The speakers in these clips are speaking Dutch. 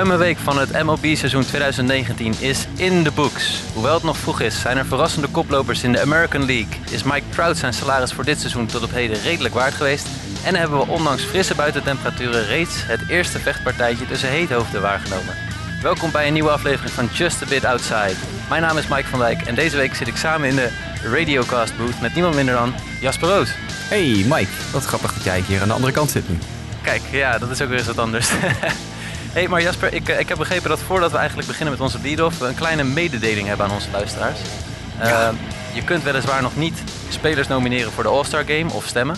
ruime week van het MLB-seizoen 2019 is in de books. Hoewel het nog vroeg is, zijn er verrassende koplopers in de American League. Is Mike Trout zijn salaris voor dit seizoen tot op heden redelijk waard geweest? En hebben we ondanks frisse buitentemperaturen reeds het eerste vechtpartijtje tussen heethoofden waargenomen. Welkom bij een nieuwe aflevering van Just a Bit Outside. Mijn naam is Mike van Dijk en deze week zit ik samen in de Radiocast booth met niemand minder dan Jasper Roos. Hey Mike, wat grappig dat jij hier aan de andere kant zit nu. Kijk, ja, dat is ook weer eens wat anders. hey, maar Jasper, ik, eh, ik heb begrepen dat voordat we eigenlijk beginnen met onze lead-off... we een kleine mededeling hebben aan onze luisteraars. Ja. Eh, je kunt weliswaar nog niet spelers nomineren voor de All-Star Game of stemmen.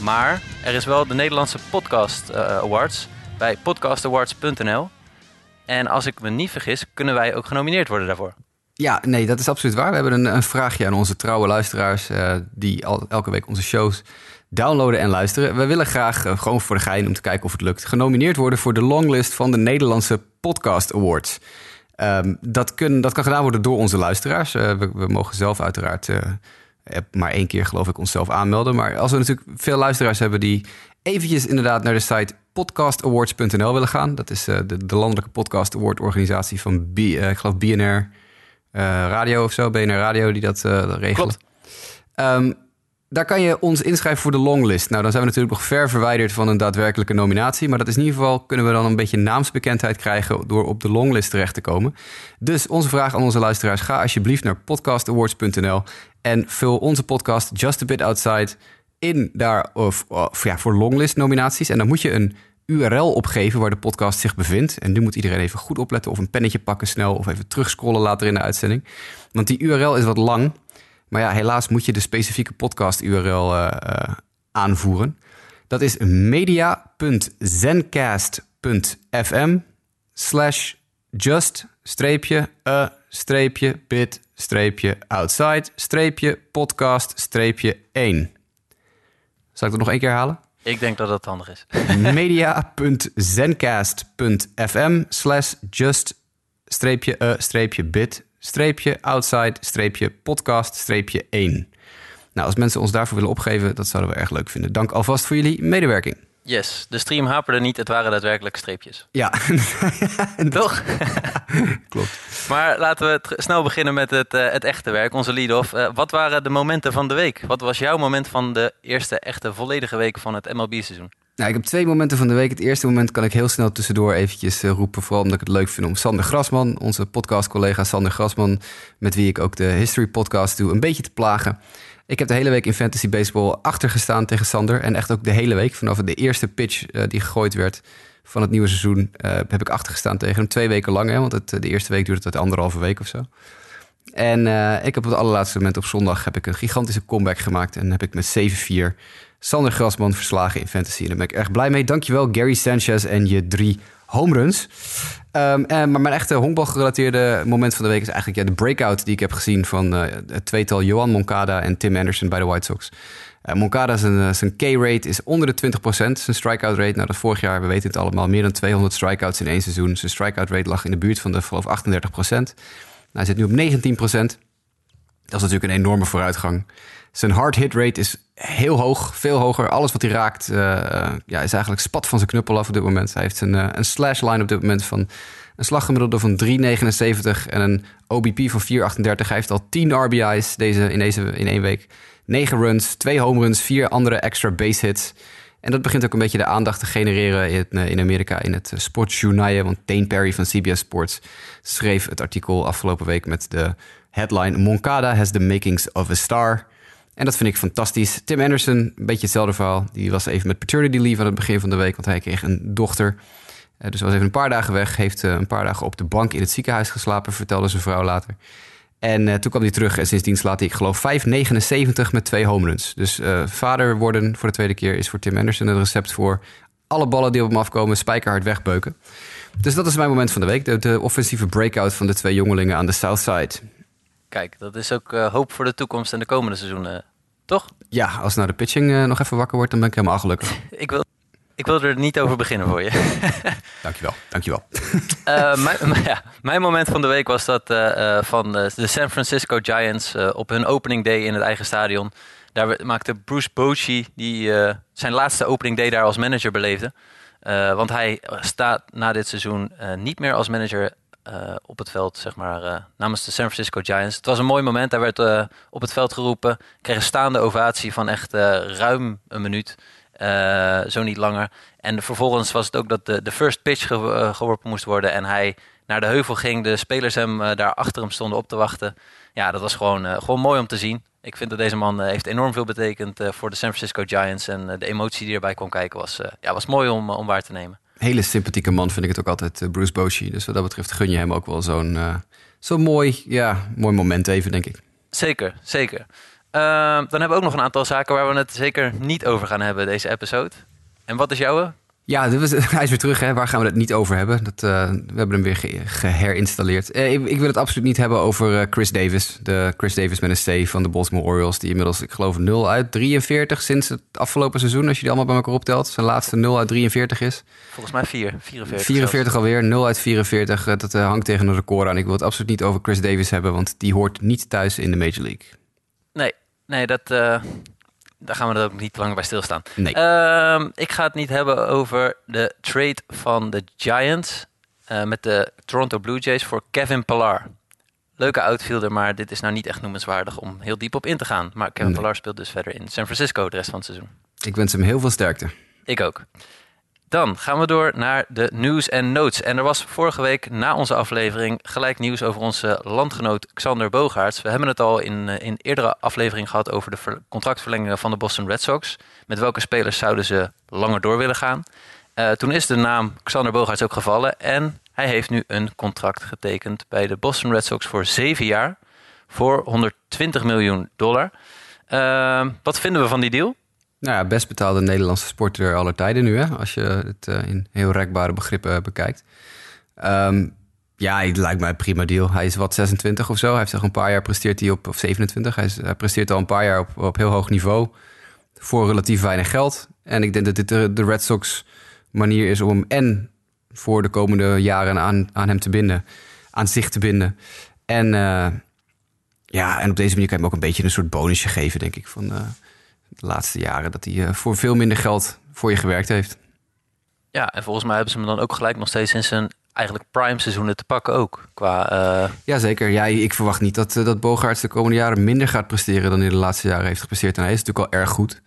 Maar er is wel de Nederlandse Podcast eh, Awards bij podcastawards.nl. En als ik me niet vergis, kunnen wij ook genomineerd worden daarvoor. Ja, nee, dat is absoluut waar. We hebben een, een vraagje aan onze trouwe luisteraars... eh, die al, elke week onze shows downloaden en luisteren. We willen graag, eh, gewoon voor de gein om te kijken of het lukt... genomineerd worden voor de longlist van de Nederlandse Podcast Awards. Ehm, dat, kun, dat kan gedaan worden door onze luisteraars. Eh, we, we mogen zelf uiteraard eh, maar één keer geloof ik onszelf aanmelden. Maar als we natuurlijk veel luisteraars hebben die eventjes inderdaad naar de site podcastawards.nl willen gaan. Dat is de, de landelijke podcast award organisatie van B, ik geloof BNR Radio of zo, BNR Radio die dat regelen. Klopt. Ehm, daar kan je ons inschrijven voor de longlist. Nou, dan zijn we natuurlijk nog ver verwijderd van een daadwerkelijke nominatie. Maar dat is in ieder geval, kunnen we dan een beetje naamsbekendheid krijgen door op de longlist terecht te komen. Dus onze vraag aan onze luisteraars, ga alsjeblieft naar podcastawards.nl en vul onze podcast Just a Bit Outside in daar of, ja, voor longlist nominaties. En dan moet je een URL opgeven waar de podcast zich bevindt. En nu moet iedereen even goed opletten of een pennetje pakken snel of even terugscrollen later in de uitzending. Want die URL is wat lang. Maar ja, helaas moet je de specifieke podcast-URL eh, eh, aanvoeren. Dat is media.zencast.fm slash just streepje a streepje bit streepje outside streepje podcast streepje 1. Zal ik dat nog één keer halen? Ik denk dat dat handig is. media.zencast.fm slash just streepje a streepje bit streepje outside streepje podcast streepje 1. Nou, als mensen ons daarvoor willen opgeven, dat zouden we erg leuk vinden. Dank alvast voor jullie medewerking. Yes, de stream haperde niet, het waren daadwerkelijk streepjes. Ja, Toch? klopt. Maar laten we snel beginnen met het, eh, het echte werk, onze lead-off. Eh, wat waren de momenten van de week? Wat was jouw moment van de eerste echte volledige week van het MLB-seizoen? Nou, ik heb twee momenten van de week. Het eerste moment kan ik heel snel tussendoor eventjes eh, roepen. Vooral omdat ik het leuk vind om Sander Grasman, onze podcastcollega Sander Grasman, met wie ik ook de History Podcast doe, een beetje te plagen. Ik heb de hele week in Fantasy Baseball achtergestaan tegen Sander. En echt ook de hele week, vanaf de eerste pitch eh, die gegooid werd van het nieuwe seizoen, eh, heb ik achtergestaan tegen hem. Twee weken lang, hè, want het, de eerste week duurde het anderhalve week of zo. En eh, ik heb op het allerlaatste moment op zondag heb ik een gigantische comeback gemaakt. En heb ik met 7-4 Sander Grasman verslagen in fantasy. En daar ben ik erg blij mee. Dankjewel Gary Sanchez en je drie home runs. Ehm, en, maar mijn echte honkbalgerelateerde moment van de week is eigenlijk ja, de breakout die ik heb gezien van eh, het tweetal Johan Moncada en Tim Anderson bij de White Sox. Eh, Moncada zijn, zijn K-rate is onder de 20%. Zijn strikeout rate, nou dat vorig jaar, we weten het allemaal, meer dan 200 strikeouts in één seizoen. Zijn strikeout rate lag in de buurt van de geloof 38%. Nou, hij zit nu op 19%. Dat is natuurlijk een enorme vooruitgang. Zijn hard hit rate is heel hoog, veel hoger. Alles wat hij raakt eh, ja, is eigenlijk spat van zijn knuppel af op dit moment. Hij heeft een, eh, een slash line op dit moment van een slaggemiddelde van 3,79 en een OBP van 4,38. Hij heeft al 10 RBI's deze, in, deze, in één week. 9 runs, 2 home runs, 4 andere extra base hits. En dat begint ook een beetje de aandacht te genereren in, eh, in Amerika in het eh, sportsjournaal. Want Dane Perry van CBS Sports schreef het artikel afgelopen week met de headline Moncada has the makings of a star. En dat vind ik fantastisch. Tim Anderson, een beetje hetzelfde verhaal. Die was even met paternity leave aan het begin van de week, want hij kreeg een dochter. Eh, dus was even een paar dagen weg. Heeft een paar dagen op de bank in het ziekenhuis geslapen, vertelde zijn vrouw later. En eh, toen kwam hij terug en sindsdien slaat hij, ik geloof, 5,79 met twee home runs. Dus eh, vader worden voor de tweede keer is voor Tim Anderson het recept voor alle ballen die op hem afkomen spijkerhard wegbeuken. Dus dat is mijn moment van de week. De, de offensieve breakout van de twee jongelingen aan de South Side. Kijk, dat is ook eh, hoop voor de toekomst en de komende seizoenen. Toch? Ja, als nou de pitching nog even wakker wordt, dan ben ik helemaal gelukkig. Ik wil, ik wil er niet over beginnen voor je. Dankjewel, dankjewel. Eh, mijn, maar ja, mijn moment van de week was dat eh, eh, van de San Francisco Giants op hun opening day in het eigen stadion. Daar maakte Bruce Bochy, die zijn laatste opening day daar als manager beleefde, Uh, want hij staat na dit seizoen niet meer als manager op het veld, zeg maar, namens de San Francisco Giants. Het was een mooi moment. Hij werd op het veld geroepen, kreeg een staande ovatie van echt ruim een minuut. Zo niet langer. En vervolgens was het ook dat de, de first pitch geworpen moest worden. En hij naar de heuvel ging. De spelers hem daar achter hem stonden op te wachten. Ja, dat was gewoon, gewoon mooi om te zien. Ik vind dat deze man heeft enorm veel betekend voor de San Francisco Giants. En de emotie die erbij kwam kijken was, ja, was mooi om, om waar te nemen. Hele sympathieke man vind ik het ook altijd, Bruce Bochy. Dus wat dat betreft gun je hem ook wel zo'n zo'n mooi, ja, mooi moment even, denk ik. Zeker, zeker. Ehm, dan hebben we ook nog een aantal zaken waar we het zeker niet over gaan hebben deze episode. En wat is jouw? Ja, hij is weer terug. Hè. Waar gaan we het niet over hebben? Dat, uh, we hebben hem weer geherinstalleerd. Uh, ik, ik, wil het absoluut niet hebben over uh, Chris Davis. De Chris Davis met een C van de Baltimore Orioles. Die inmiddels, ik geloof, 0 uit 43 sinds het afgelopen seizoen. Als je die allemaal bij elkaar optelt. Zijn laatste 0 uit 43 is. Volgens mij 4. 44. 44 alweer. 0 uit 44. dat hangt tegen een record aan. Ik wil het absoluut niet over Chris Davis hebben. Want die hoort niet thuis in de Major League. Nee, dat daar gaan we ook niet langer bij stilstaan. Nee. Ehm, ik ga het niet hebben over de trade van de Giants uh, met de Toronto Blue Jays voor Kevin Pillar. Leuke outfielder, maar dit is nou niet echt noemenswaardig om heel diep op in te gaan. Maar Kevin nee. Pillar speelt dus verder in San Francisco de rest van het seizoen. Ik wens hem heel veel sterkte. Ik ook. Dan gaan we door naar de news en notes. En er was vorige week na onze aflevering gelijk nieuws over onze landgenoot Xander Bogaerts. We hebben het al in, eh, in eerdere aflevering gehad over de contractverlengingen van de Boston Red Sox. Met welke spelers zouden ze langer door willen gaan? Uh, toen is de naam Xander Bogaerts ook gevallen en hij heeft nu een contract getekend bij de Boston Red Sox voor zeven jaar voor 120 miljoen dollar. Uh, wat vinden we van die deal? Nou ja, best betaalde Nederlandse sporter aller tijden nu, hè, als je het uh, in heel rekbare begrippen bekijkt. Um, ja, het lijkt mij een prima deal. Hij is wat 26 of zo. Hij heeft zich een paar jaar presteert hij op, of 27. Hij, presteert al een paar jaar op, op heel hoog niveau. Voor relatief weinig geld. En ik denk dat dit de, Red Sox manier is om hem en voor de komende jaren aan, aan hem te binden. Aan zich te binden. En uh, ja, en op deze manier kan je hem ook een beetje een soort bonusje geven, denk ik. Van, de laatste jaren. Dat hij eh, voor veel minder geld voor je gewerkt heeft. Ja, en volgens mij hebben ze hem dan ook gelijk nog steeds in zijn eigenlijk prime seizoenen te pakken ook. Qua, uh... Ja, zeker. Ja, ik verwacht niet dat, uh, dat Bogaerts de komende jaren minder gaat presteren dan hij de laatste jaren heeft gepresteerd. En hij is natuurlijk al erg goed.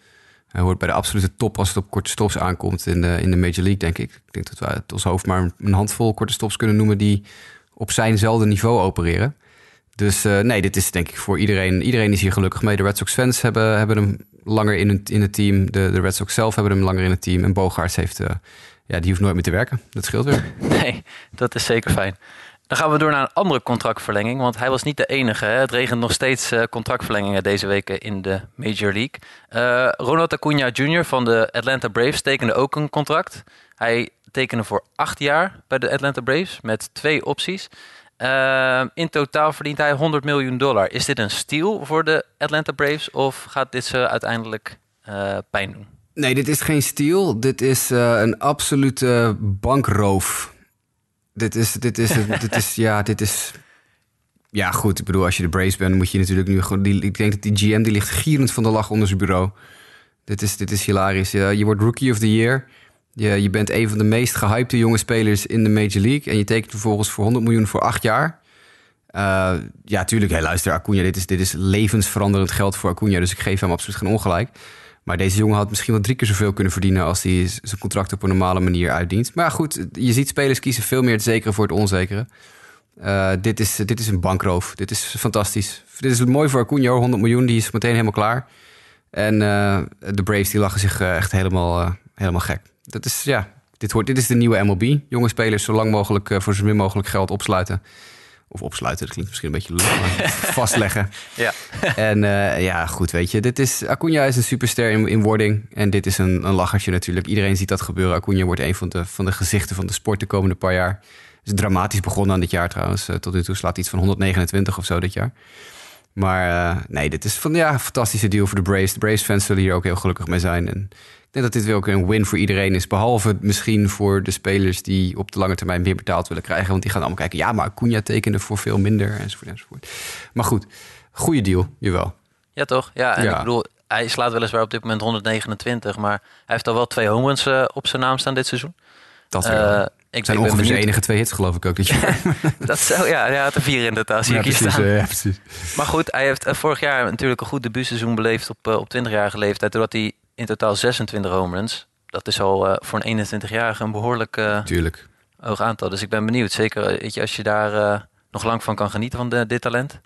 Hij hoort bij de absolute top als het op korte stops aankomt in de, in de Major League, denk ik. Ik denk dat we uit ons hoofd maar een handvol korte stops kunnen noemen die op zijnzelfde niveau opereren. Dus uh, nee, dit is denk ik voor iedereen. Iedereen is hier gelukkig mee. De Red Sox fans hebben, hebben hem langer in het, in het team. De, de Red Sox zelf hebben hem langer in het team. En Bogaerts heeft, uh, ja, die hoeft nooit meer te werken. Dat scheelt weer. Nee, dat is zeker fijn. Dan gaan we door naar een andere contractverlenging. Want hij was niet de enige. Hè. Het regent nog steeds uh, contractverlengingen deze weken in de Major League. Uh, Ronald Acuna Jr. van de Atlanta Braves tekende ook een contract. Hij tekende voor acht jaar bij de Atlanta Braves met twee opties. Uh, in totaal verdient hij 100 miljoen dollar. Is dit een steal voor de Atlanta Braves of gaat dit ze uiteindelijk uh, pijn doen? Nee, dit is geen steal. Dit is uh, een absolute bankroof. Dit is, dit is, dit is, ja, dit is. Ja, goed. Ik bedoel, als je de Braves bent, moet je natuurlijk nu gewoon. Die, ik denk dat die GM die ligt gierend van de lach onder zijn bureau. Dit is, dit is hilarisch. Je wordt Rookie of the Year. Je, je bent een van de meest gehypte jonge spelers in de Major League. En je tekent vervolgens voor 100 miljoen voor acht jaar. Uh, ja, tuurlijk. Hey, luister, Acuna, dit is, dit is levensveranderend geld voor Acuna. Dus ik geef hem absoluut geen ongelijk. Maar deze jongen had misschien wel drie keer zoveel kunnen verdienen... als hij zijn contract op een normale manier uitdient. Maar goed, je ziet spelers kiezen veel meer het zekere voor het onzekere. Uh, dit, is, dit is een bankroof. Dit is fantastisch. Dit is mooi voor Acuna, 100 miljoen. Die is meteen helemaal klaar. En uh, de Braves die lachen zich echt helemaal, helemaal gek dat is, ja, dit, hoort, dit is de nieuwe MLB. Jonge spelers zo lang mogelijk uh, voor zo min mogelijk geld opsluiten. Of opsluiten, dat klinkt misschien een beetje leuk, vastleggen. Ja. En uh, ja, goed, weet je, dit is, Acuna is een superster in, in wording. En dit is een, een lachertje natuurlijk. Iedereen ziet dat gebeuren. Acuna wordt een van de, van de gezichten van de sport de komende paar jaar. is dramatisch begonnen aan dit jaar trouwens. Uh, tot nu toe slaat iets van 129 of zo dit jaar. Maar uh, nee, dit is van ja, een fantastische deal voor de Braves. De Braves fans zullen hier ook heel gelukkig mee zijn. En ik denk dat dit wel ook een win voor iedereen is. Behalve misschien voor de spelers die op de lange termijn meer betaald willen krijgen. Want die gaan allemaal kijken, ja, maar Acuna tekende voor veel minder enzovoort enzovoort. Maar goed, goede deal, jawel. Ja, toch? Ja, en ik bedoel, hij slaat weliswaar op dit moment 129, maar hij heeft al wel twee home runs uh, op zijn naam staan dit seizoen. Dat uh, ik zijn ongeveer zijn enige twee hits, geloof ik ook. Dit jaar. dat zou, ja, hij had er vier in totaal, zie ja, precies, staan. ja, precies. Maar goed, hij heeft vorig jaar natuurlijk een goed debuutseizoen beleefd op, op 20-jarige leeftijd. Had hij in totaal 26 home runs. Dat is al voor een 21-jarige een behoorlijk hoog aantal. Dus ik ben benieuwd. Zeker weet je, als je daar nog lang van kan genieten van de, dit talent.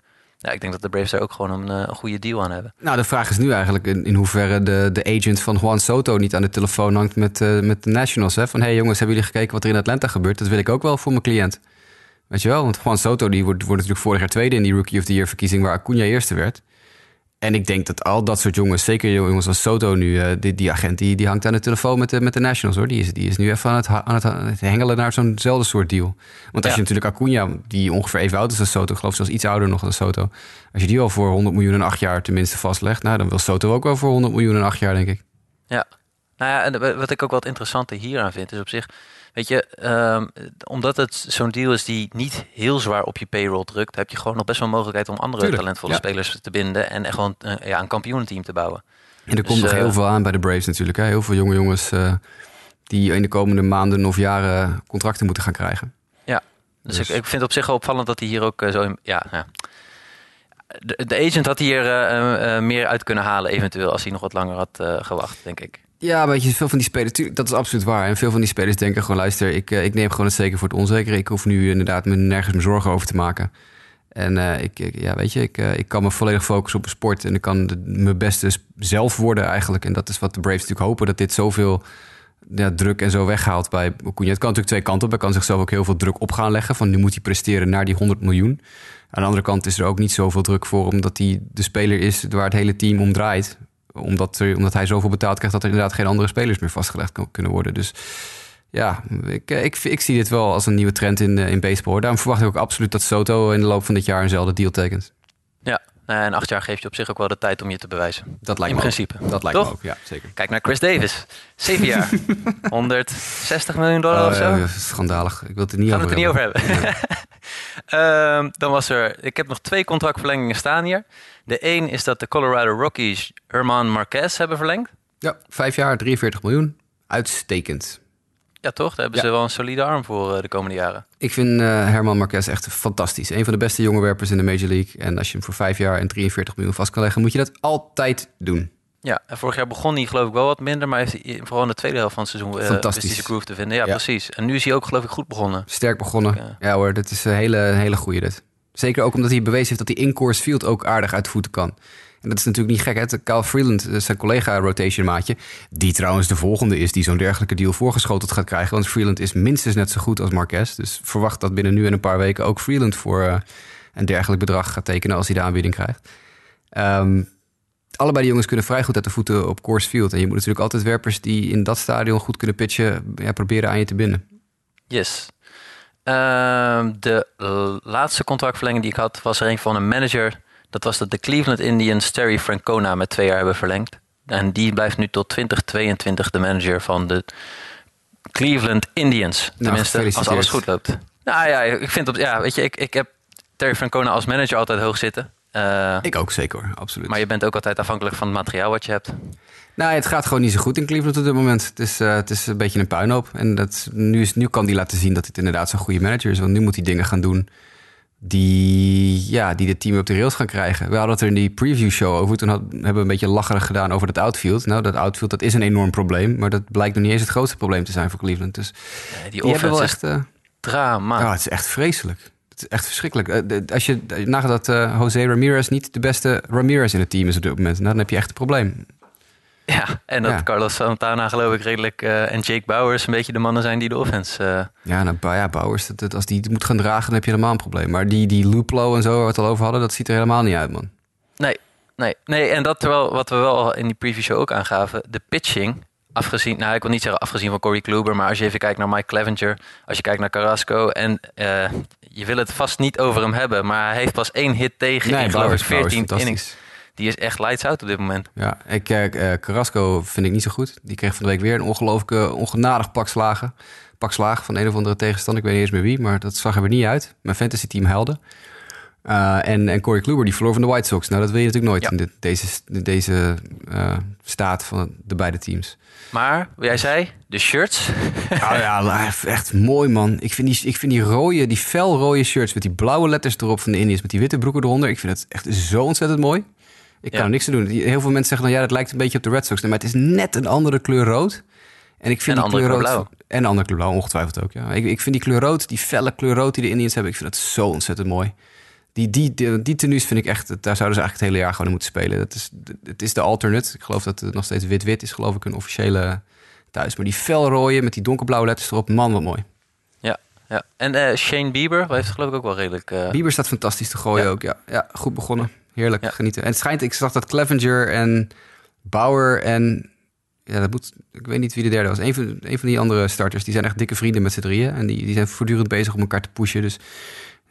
Ja, ik denk dat de Braves daar ook gewoon een, eh, een, goede deal aan hebben. Nou, de vraag is nu eigenlijk in, in hoeverre de, de agent van Juan Soto niet aan de telefoon hangt met, uh, met de Nationals. Hè? Van hé hey jongens, hebben jullie gekeken wat er in Atlanta gebeurt? Dat wil ik ook wel voor mijn cliënt. Weet je wel, want Juan Soto die wordt, wordt natuurlijk vorig jaar tweede in die Rookie of the Year verkiezing waar Acuna eerste werd. En ik denk dat al dat soort jongens, zeker jongens als Soto nu, uh, die, die, agent, die, die hangt aan de telefoon met de, met de Nationals hoor. Die is, die is nu even aan het, aan het, hengelen naar zo'nzelfde soort deal. Want als je natuurlijk Acuna, die ongeveer even oud is als Soto, geloof zelfs iets ouder nog dan Soto. Als je die al voor 100 miljoen en acht jaar tenminste vastlegt, nou dan wil Soto ook wel voor 100 miljoen en acht jaar, denk ik. Ja, nou ja, en wat ik ook wat interessanter hier aan vind, is op zich Weet je, um, omdat het zo'n deal is die niet heel zwaar op je payroll drukt, heb je gewoon nog best wel mogelijkheid om andere talentvolle spelers te binden en gewoon uh, ja, een kampioenenteam te bouwen. En er dus, komt nog heel veel aan bij de Braves natuurlijk. Hè? Heel veel jonge jongens uh, die in de komende maanden of jaren contracten moeten gaan krijgen. Ja, dus, dus. Ik, ik, vind het op zich wel opvallend dat hij hier ook zo in, ja, ja. De, de, agent had hier meer uit kunnen halen, eventueel, als hij nog wat langer had gewacht, denk ik. Ja, weet je, veel van die spelers, dat is absoluut waar. En veel van die spelers denken gewoon, luister, ik, eh, ik neem gewoon het zeker voor het onzekere. Ik hoef nu inderdaad me nergens meer zorgen over te maken. En uh, ik, ja, weet je, ik, uh, ik kan me volledig focussen op een sport en ik kan de, mijn beste zelf worden eigenlijk. En dat is wat de Braves natuurlijk hopen, dat dit zoveel ja, druk en zo weghaalt bij Acuna. Het kan natuurlijk twee kanten op. Hij kan zichzelf ook heel veel druk op gaan leggen. Van nu moet hij presteren naar die 100 miljoen. Aan de andere kant is er ook niet zoveel druk voor, omdat hij de speler is waar het hele team om draait omdat, er, omdat hij zoveel betaald krijgt dat er inderdaad geen andere spelers meer vastgelegd kunnen worden. Dus ja, ik, ik, ik zie dit wel als een nieuwe trend in, in baseball. Daarom verwacht ik ook absoluut dat Soto in de loop van dit jaar eenzelfde deal tekent. Ja, nou en acht jaar geeft je op zich ook wel de tijd om je te bewijzen. Dat lijkt in me principe. Ook. Dat lijkt me ook, ja, zeker. Kijk naar Chris Davis. Zeven jaar. 160 miljoen dollar oh, of zo. Ja, schandalig. Ik wil het er niet Gaan over het er niet over hebben. um, dan was er... Ik heb nog twee contractverlengingen staan hier. De één is dat de Colorado Rockies Herman Marquez hebben verlengd. Ja, vijf jaar, 43 miljoen. Uitstekend. Ja, toch? Daar hebben ze wel een solide arm voor uh, de komende jaren. Ik vind uh, Herman Marquez echt fantastisch. Een van de beste jonge werpers in de Major League. En als je hem voor vijf jaar en 43 miljoen vast kan leggen, moet je dat altijd doen. Ja, en vorig jaar begon hij geloof ik wel wat minder, maar heeft hij vooral in de tweede helft van het seizoen uh, fantastische groove te vinden. Ja, precies. En nu is hij ook geloof ik goed begonnen. Sterk begonnen. Ja, ja hoor, dat is een hele, hele goede dit. Zeker ook omdat hij bewezen heeft dat hij in course field ook aardig uit voeten kan. En dat is natuurlijk niet gek. Hè? Kyle Freeland, eh, zijn collega rotation maatje, die trouwens de volgende is die zo'n dergelijke deal voorgeschoteld gaat krijgen. Want Freeland is minstens net zo goed als Marquez. Dus verwacht dat binnen nu en een paar weken ook Freeland voor uh, een dergelijk bedrag gaat tekenen als hij de aanbieding krijgt. Um, allebei die jongens kunnen vrij goed uit de voeten op course field. En je moet natuurlijk altijd werpers die in dat stadion goed kunnen pitchen, ja, proberen aan je te binden. Yes. Uh, de laatste contractverlenging die ik had, was er een van een manager. Dat was dat de Cleveland Indians Terry Francona met twee jaar hebben verlengd. En die blijft nu tot 2022 de manager van de Cleveland Indians. Nou, Tenminste, nou, als alles goed loopt. Nou ja, ik vind op, ja, weet je, ik, ik heb Terry Francona als manager altijd hoog zitten. Uh, ik ook zeker hoor, absoluut. Maar je bent ook altijd afhankelijk van het materiaal wat je hebt. Nou, het gaat gewoon niet zo goed in Cleveland op dit moment. Het is, uh, het is een beetje een puinhoop. En dat, nu, is, nu kan hij laten zien dat het inderdaad zo'n goede manager is. Want nu moet hij dingen gaan doen die, ja, die de team op de rails gaan krijgen. We hadden het er in die preview show over. Toen had, hebben we een beetje lacherig gedaan over dat outfield. Nou, dat outfield dat is een enorm probleem. Maar dat blijkt nog niet eens het grootste probleem te zijn voor Cleveland. Dus die, die hebben wel echt... Uh, drama. Ja, het is echt vreselijk. Het is echt verschrikkelijk. Uh, als je nagaat dat uh, Jose Ramirez niet de beste Ramirez in het team is op dit moment... Nou, dan heb je echt een probleem. Ja, en dat Carlos Santana geloof ik redelijk uh, en Jake Bowers een beetje de mannen zijn die de offense... Uh... Ja, nou, ja, Bowers, dat, als die het moet gaan dragen, dan heb je helemaal een probleem. Maar die, die Luplo en zo, waar we het al over hadden, dat ziet er helemaal niet uit, man. Nee, nee, nee. En dat terwijl wat we wel in die preview show ook aangaven, de pitching, afgezien, nou ik wil niet zeggen afgezien van Corey Kluber, maar als je even kijkt naar Mike Clevenger, als je kijkt naar Carrasco en uh, je wil het vast niet over hem hebben, maar hij heeft pas één hit tegen nee, in geloof ik 14 innings die is echt lights out op dit moment. Ja, ik, uh, Carrasco vind ik niet zo goed. Die kreeg van de week weer een ongelooflijke, ongenadig pak slagen. Pak slagen van een of andere tegenstander. Ik weet niet eens meer wie, maar dat zag er weer niet uit. Mijn fantasy team helde. Uh, en, en Corey Kluber, die verloor van de White Sox. Nou, dat wil je natuurlijk nooit Ja. in deze, deze eh, staat van de beide teams. Maar, wat jij zei, de shirts. Oh ja, echt mooi man. Ik vind die, ik vind die rode, die felrode shirts met die blauwe letters erop van de Indians, met die witte broeken eronder. Ik vind het echt zo ontzettend mooi. Ik kan Ja. er niks aan doen. Heel veel mensen zeggen dan, ja, dat lijkt een beetje op de Red Sox. Nee, maar het is net een andere kleur rood. En ik vind En die kleur rood... En een andere kleur blauw, ongetwijfeld ook, ja. Ik, ik vind die kleur rood, die felle kleur rood die de Indians hebben, ik vind dat zo ontzettend mooi. Die, die, die, die tenues vind ik echt, daar zouden ze eigenlijk het hele jaar gewoon in moeten spelen. Dat is, het is de alternate. Ik geloof dat het nog steeds wit-wit is, geloof ik, een officiële thuis. Maar die felrooie met die donkerblauwe letters erop, man, wat mooi. Ja, ja. En eh, Shane Bieber heeft geloof ik ook wel redelijk... eh, Bieber staat fantastisch te gooien Ja. ook. Ja, ja, goed begonnen. Heerlijk Ja. genieten. En het schijnt, ik zag dat Clevenger en Bauer en ja, dat moet, ik weet niet wie de derde was. Een van, een van die andere starters, die zijn echt dikke vrienden met z'n drieën. En die, die zijn voortdurend bezig om elkaar te pushen. Dus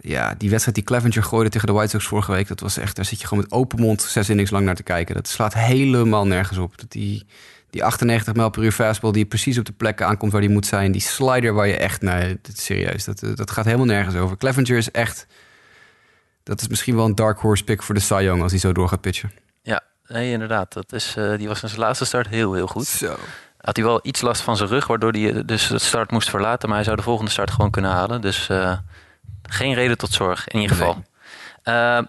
ja, die wedstrijd die Clevenger gooide tegen de White Sox vorige week, dat was echt, daar zit je gewoon met open mond zes innings lang naar te kijken. Dat slaat helemaal nergens op. Dat die, die 98 mijl per uur fastball die precies op de plek aankomt waar die moet zijn. Die slider waar je echt, nee, dit is serieus, dat, dat gaat helemaal nergens over. Clevenger is echt, dat is misschien wel een dark horse pick voor de Cy Young als hij zo door gaat pitchen. Ja, nee, inderdaad. Dat is, eh, die was in zijn laatste start heel, heel goed. Zo. Had hij wel iets last van zijn rug, waardoor hij eh, dus de start moest verlaten. Maar hij zou de volgende start gewoon kunnen halen. Dus eh, geen reden tot zorg, in ieder geval.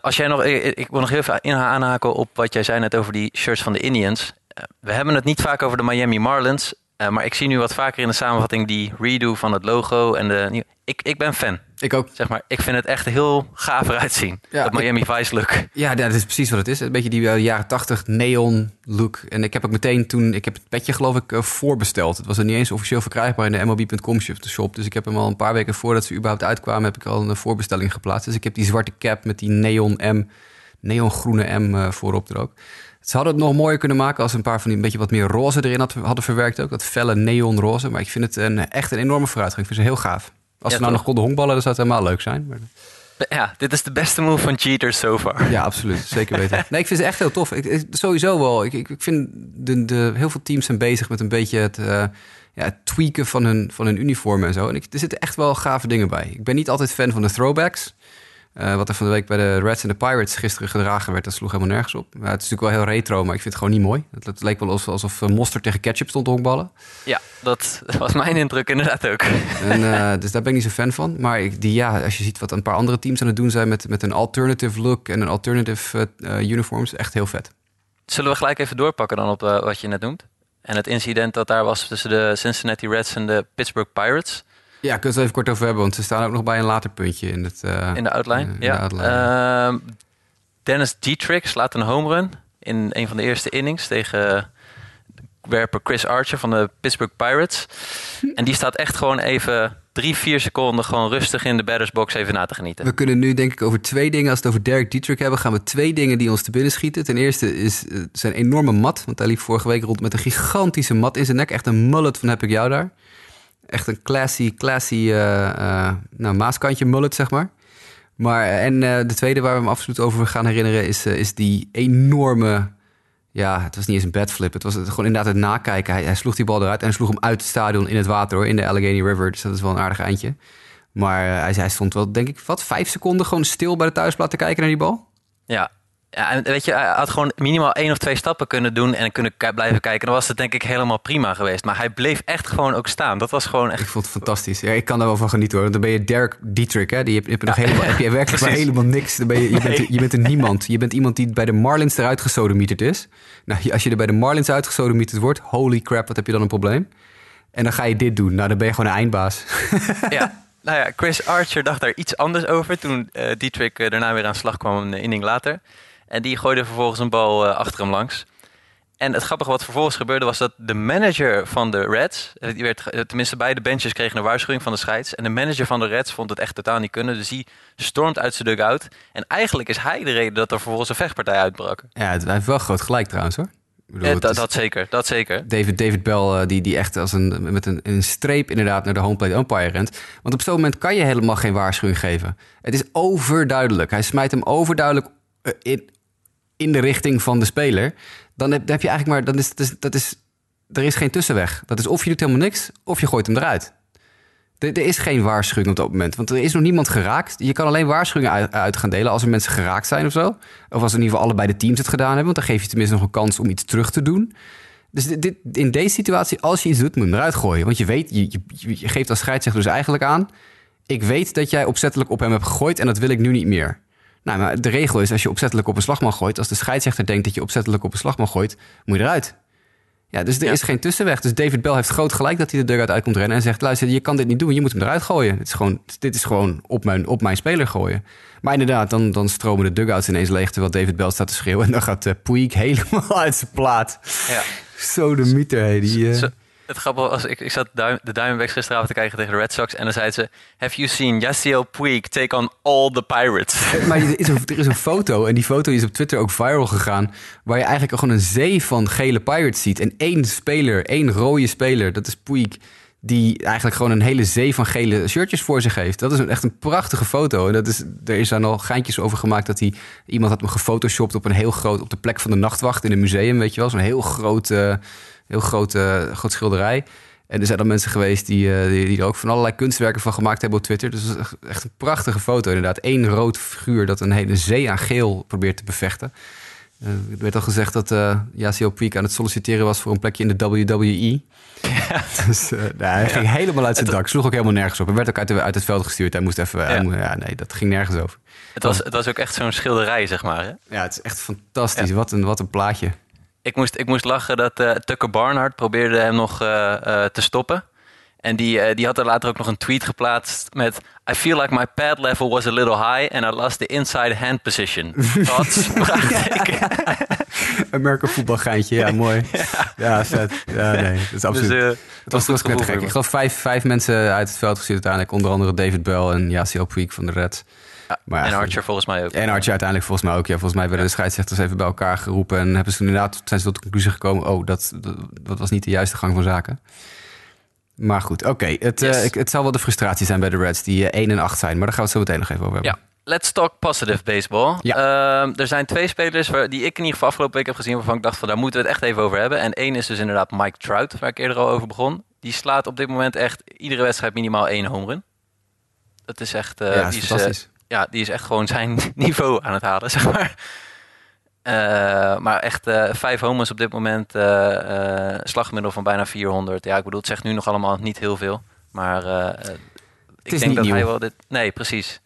Als jij nog, ik, ik wil nog heel even in aanhaken op wat jij zei net over die shirts van de Indians. We hebben het niet vaak over de Miami Marlins. Eh, maar ik zie nu wat vaker in de samenvatting die redo van het logo. En de, ik, ik ben fan. Ik ook. Zeg maar, ik vind het echt heel gaaf eruit zien. Ja, dat Miami Vice look. Ja, dat is precies wat het is. Een beetje die eh, jaren 80 neon look. En ik heb ook meteen toen, ik heb het petje geloof ik eh, voorbesteld. Het was er niet eens officieel verkrijgbaar in de MLB.com shop. Dus ik heb hem al een paar weken voordat ze überhaupt uitkwamen, heb ik al een voorbestelling geplaatst. Dus ik heb die zwarte cap met die neon M, neongroene M voorop er ook. Ze hadden het nog mooier kunnen maken als ze een paar van die een beetje wat meer roze erin had, hadden verwerkt ook. Dat felle neonroze. Maar ik vind het een, echt een enorme vooruitgang. Ik vind ze heel gaaf. Als Ja, ze nou toch? nog konden honkballen, dan zou het helemaal leuk zijn. Maar... Ja, dit is de beste move van cheaters so far. Ja, absoluut. Zeker weten. Nee, ik vind ze echt heel tof. Ik, sowieso wel. Ik, ik, ik vind de, de, heel veel teams zijn bezig met een beetje het, eh, ja, het tweaken van hun, van hun uniformen en zo. En ik, er zitten echt wel gave dingen bij. Ik ben niet altijd fan van de throwbacks. Eh, wat er van de week bij de Reds en de Pirates gisteren gedragen werd, dat sloeg helemaal nergens op. Het is natuurlijk wel heel retro, maar ik vind het gewoon niet mooi. Het, het leek wel alsof, alsof eh, tegen ketchup stond te honkballen. Ja, dat was mijn indruk inderdaad ook. En, eh, dus daar ben ik niet zo fan van. Maar ik, die, ja, als je ziet wat een paar andere teams aan het doen zijn met, met een alternative look en een alternative uniforms, echt heel vet. Zullen we gelijk even doorpakken dan op wat je net noemt? En het incident dat daar was tussen de Cincinnati Reds en de Pittsburgh Pirates Ja, kunnen we het even kort over hebben, want ze staan ook nog bij een later puntje in het. eh, in de outline. in de ja. outline. Ehm, Dennis Dietrich slaat een home run in een van de eerste innings tegen werper Chris Archer van de Pittsburgh Pirates. En die staat echt gewoon even drie, vier seconden gewoon rustig in de batters box even na te genieten. We kunnen nu denk ik over twee dingen. Als we het over Derek Dietrich hebben, gaan we twee dingen die ons te binnen schieten. Ten eerste is eh, zijn enorme mat. Want hij liep vorige week rond met een gigantische mat in zijn nek. Echt een mullet van heb ik jou daar. Echt een classy, classy eh, eh, nou, maaskantje mullet, zeg maar. Maar, en eh, de tweede waar we hem absoluut over gaan herinneren... is, is die enorme... Ja, het was niet eens een bedflip. Het was gewoon inderdaad het nakijken. Hij, hij sloeg die bal eruit en sloeg hem uit het stadion in het water, hoor. In de Allegheny River. Dus dat is wel een aardig eindje. Maar hij, hij stond wel, denk ik, wat, vijf seconden gewoon stil bij de thuisplaat te kijken naar die bal. Ja. Ja, en weet je, hij had gewoon minimaal één of twee stappen kunnen doen en kunnen blijven kijken. Dan was het denk ik helemaal prima geweest. Maar hij bleef echt gewoon ook staan. Dat was gewoon Ik echt... vond het fantastisch. Ja, ik kan daar wel van genieten hoor. Want dan ben je Derek Dietrich, hè? Die heb, heb je nog helemaal, heb je werkelijk maar helemaal niks. Dan ben je, je, bent, je bent een niemand. Je bent iemand die bij de Marlins eruit gesodemieterd is. Nou, als je er bij de Marlins uitgesodemieterd wordt, holy crap, wat heb je dan een probleem? En dan ga je dit doen. Nou, dan ben je gewoon een eindbaas. Ja. Nou ja, Chris Archer dacht daar iets anders over toen eh Dietrich eh, daarna weer aan slag kwam een inning later. En die gooide vervolgens een bal eh, achter hem langs. En het grappige wat vervolgens gebeurde was dat de manager van de Reds, eh, die werd, eh, tenminste beide benches kregen een waarschuwing van de scheids. En de manager van de Reds vond het echt totaal niet kunnen. Dus die stormt uit zijn dugout. En eigenlijk is hij de reden dat er vervolgens een vechtpartij uitbrak. Ja, het, hij heeft wel groot gelijk trouwens hoor. Bedoel, dat, is- dat zeker, dat zeker. David, David Bell, die, die echt als een, met een, een streep inderdaad naar de homeplate umpire rent. Want op zo'n moment kan je helemaal geen waarschuwing geven. Het is overduidelijk. Hij smijt hem overduidelijk in, in de richting van de speler. Dan heb, dan heb je eigenlijk maar, dan is, dat is, dat is, er is geen tussenweg. Dat is of je doet helemaal niks, of je gooit hem eruit. Er, is geen waarschuwing op dat moment, want er is nog niemand geraakt. Je kan alleen waarschuwingen uit, gaan delen als er mensen geraakt zijn of zo. Of als in ieder geval allebei de teams het gedaan hebben, want dan geef je tenminste nog een kans om iets terug te doen. Dus dit, in deze situatie, als je iets doet, moet je hem eruit gooien. Want je weet, je geeft als scheidsrechter dus eigenlijk aan... ik weet dat jij opzettelijk op hem hebt gegooid en dat wil ik nu niet meer. Nou, maar de regel is als je opzettelijk op een slagman gooit... als de scheidsrechter denkt dat je opzettelijk op een slagman gooit... moet je eruit. Ja, dus er Ja. is geen tussenweg. Dus David Bell heeft groot gelijk dat hij de dugout uit komt rennen... en zegt, luister, je kan dit niet doen, je moet hem eruit gooien. Dit is gewoon, dit is gewoon op, mijn, op mijn speler gooien. Maar inderdaad, dan, dan stromen de dugouts ineens leeg... terwijl David Bell staat te schreeuwen... en dan gaat uh, Puig helemaal uit zijn plaat. Ja. Zo de mieter, hé. Die, Zo- het was, ik, ik zat duim, de Diamondbacks gisteravond te kijken tegen de Red Sox en dan zei ze: Have you seen Yasiel Puig take on all the Pirates? Maar er is, een, er is een foto, en die foto is op Twitter ook viral gegaan... waar je eigenlijk gewoon een zee van gele Pirates ziet. En één speler, één rode speler, dat is Puig... die eigenlijk gewoon een hele zee van gele shirtjes voor zich heeft. Dat is een, echt een prachtige foto. En dat is, er is dan al geintjes over gemaakt dat hij... iemand had hem gefotoshopt op een heel groot... op de plek van de nachtwacht in een museum, weet je wel. Zo'n heel groot, heel groot, eh, groot schilderij... En er zijn dan mensen geweest die, eh, die, die er ook van allerlei kunstwerken van gemaakt hebben op Twitter. Dus het is echt- een prachtige foto inderdaad. Eén rood figuur dat een hele zee aan geel probeert te bevechten. Eh, er werd al gezegd dat eh Yasiel Puig aan het solliciteren was voor een plekje in de WWE. Dus eh, nou, hij ging helemaal uit zijn dak. Sloeg ook helemaal nergens op. Hij werd ook uit, de- uit het veld gestuurd. Hij moest even... Ja. moest- ja, nee, dat ging nergens over. Het was, het was ook echt zo'n schilderij, zeg maar. Hè? Ja, het is echt fantastisch. Wat, een, wat een plaatje. Ik, moest, ik moest lachen dat eh, Tucker Barnhart probeerde hem nog eh, eh, te stoppen. En die, die had er later ook nog een tweet geplaatst met... I feel like my pad level was a little high and I lost the inside hand position. Thoughts? Amerika voetbalgeintje, ja, mooi. Ja, vet. Ja, nee, dat is absoluut... Dus, Het was, was gek. Ik geloof vijf, vijf mensen uit het veld gestuurd uiteindelijk. Onder andere David Bell en Yasiel Puig van de Reds. Ja, Maar ja, en. Archer volgens mij ook. En Archie uiteindelijk volgens mij ook. Ja, volgens mij werden de scheidsrechters even bij elkaar geroepen. En hebben ze toen inderdaad zijn ze tot de conclusie gekomen... oh, dat, dat, dat was niet de juiste gang van zaken. Maar goed, oké. Het, eh, Yes. het zal wel de frustratie zijn bij de Reds... die eh, 1 en 8 zijn. Maar daar gaan we het zo meteen nog even over hebben. Ja. Let's talk positive baseball. Ehm, er zijn twee spelers waar, die ik in ieder geval afgelopen week heb gezien... waarvan ik dacht van daar moeten we het echt even over hebben. En één is dus inderdaad Mike Trout, waar ik eerder al over begon. Die slaat op dit moment echt iedere wedstrijd minimaal één home run. Dat is echt... eh, Ja, die eh, fantastisch. Ja, die is echt gewoon zijn niveau aan het halen, zeg maar. Eh, maar echt eh, vijf homers op dit moment. eh, slagmiddel van bijna 400. Ja, ik bedoel, het zegt nu nog allemaal niet heel veel. Maar ik denk dat hij wel dit... Nee, precies.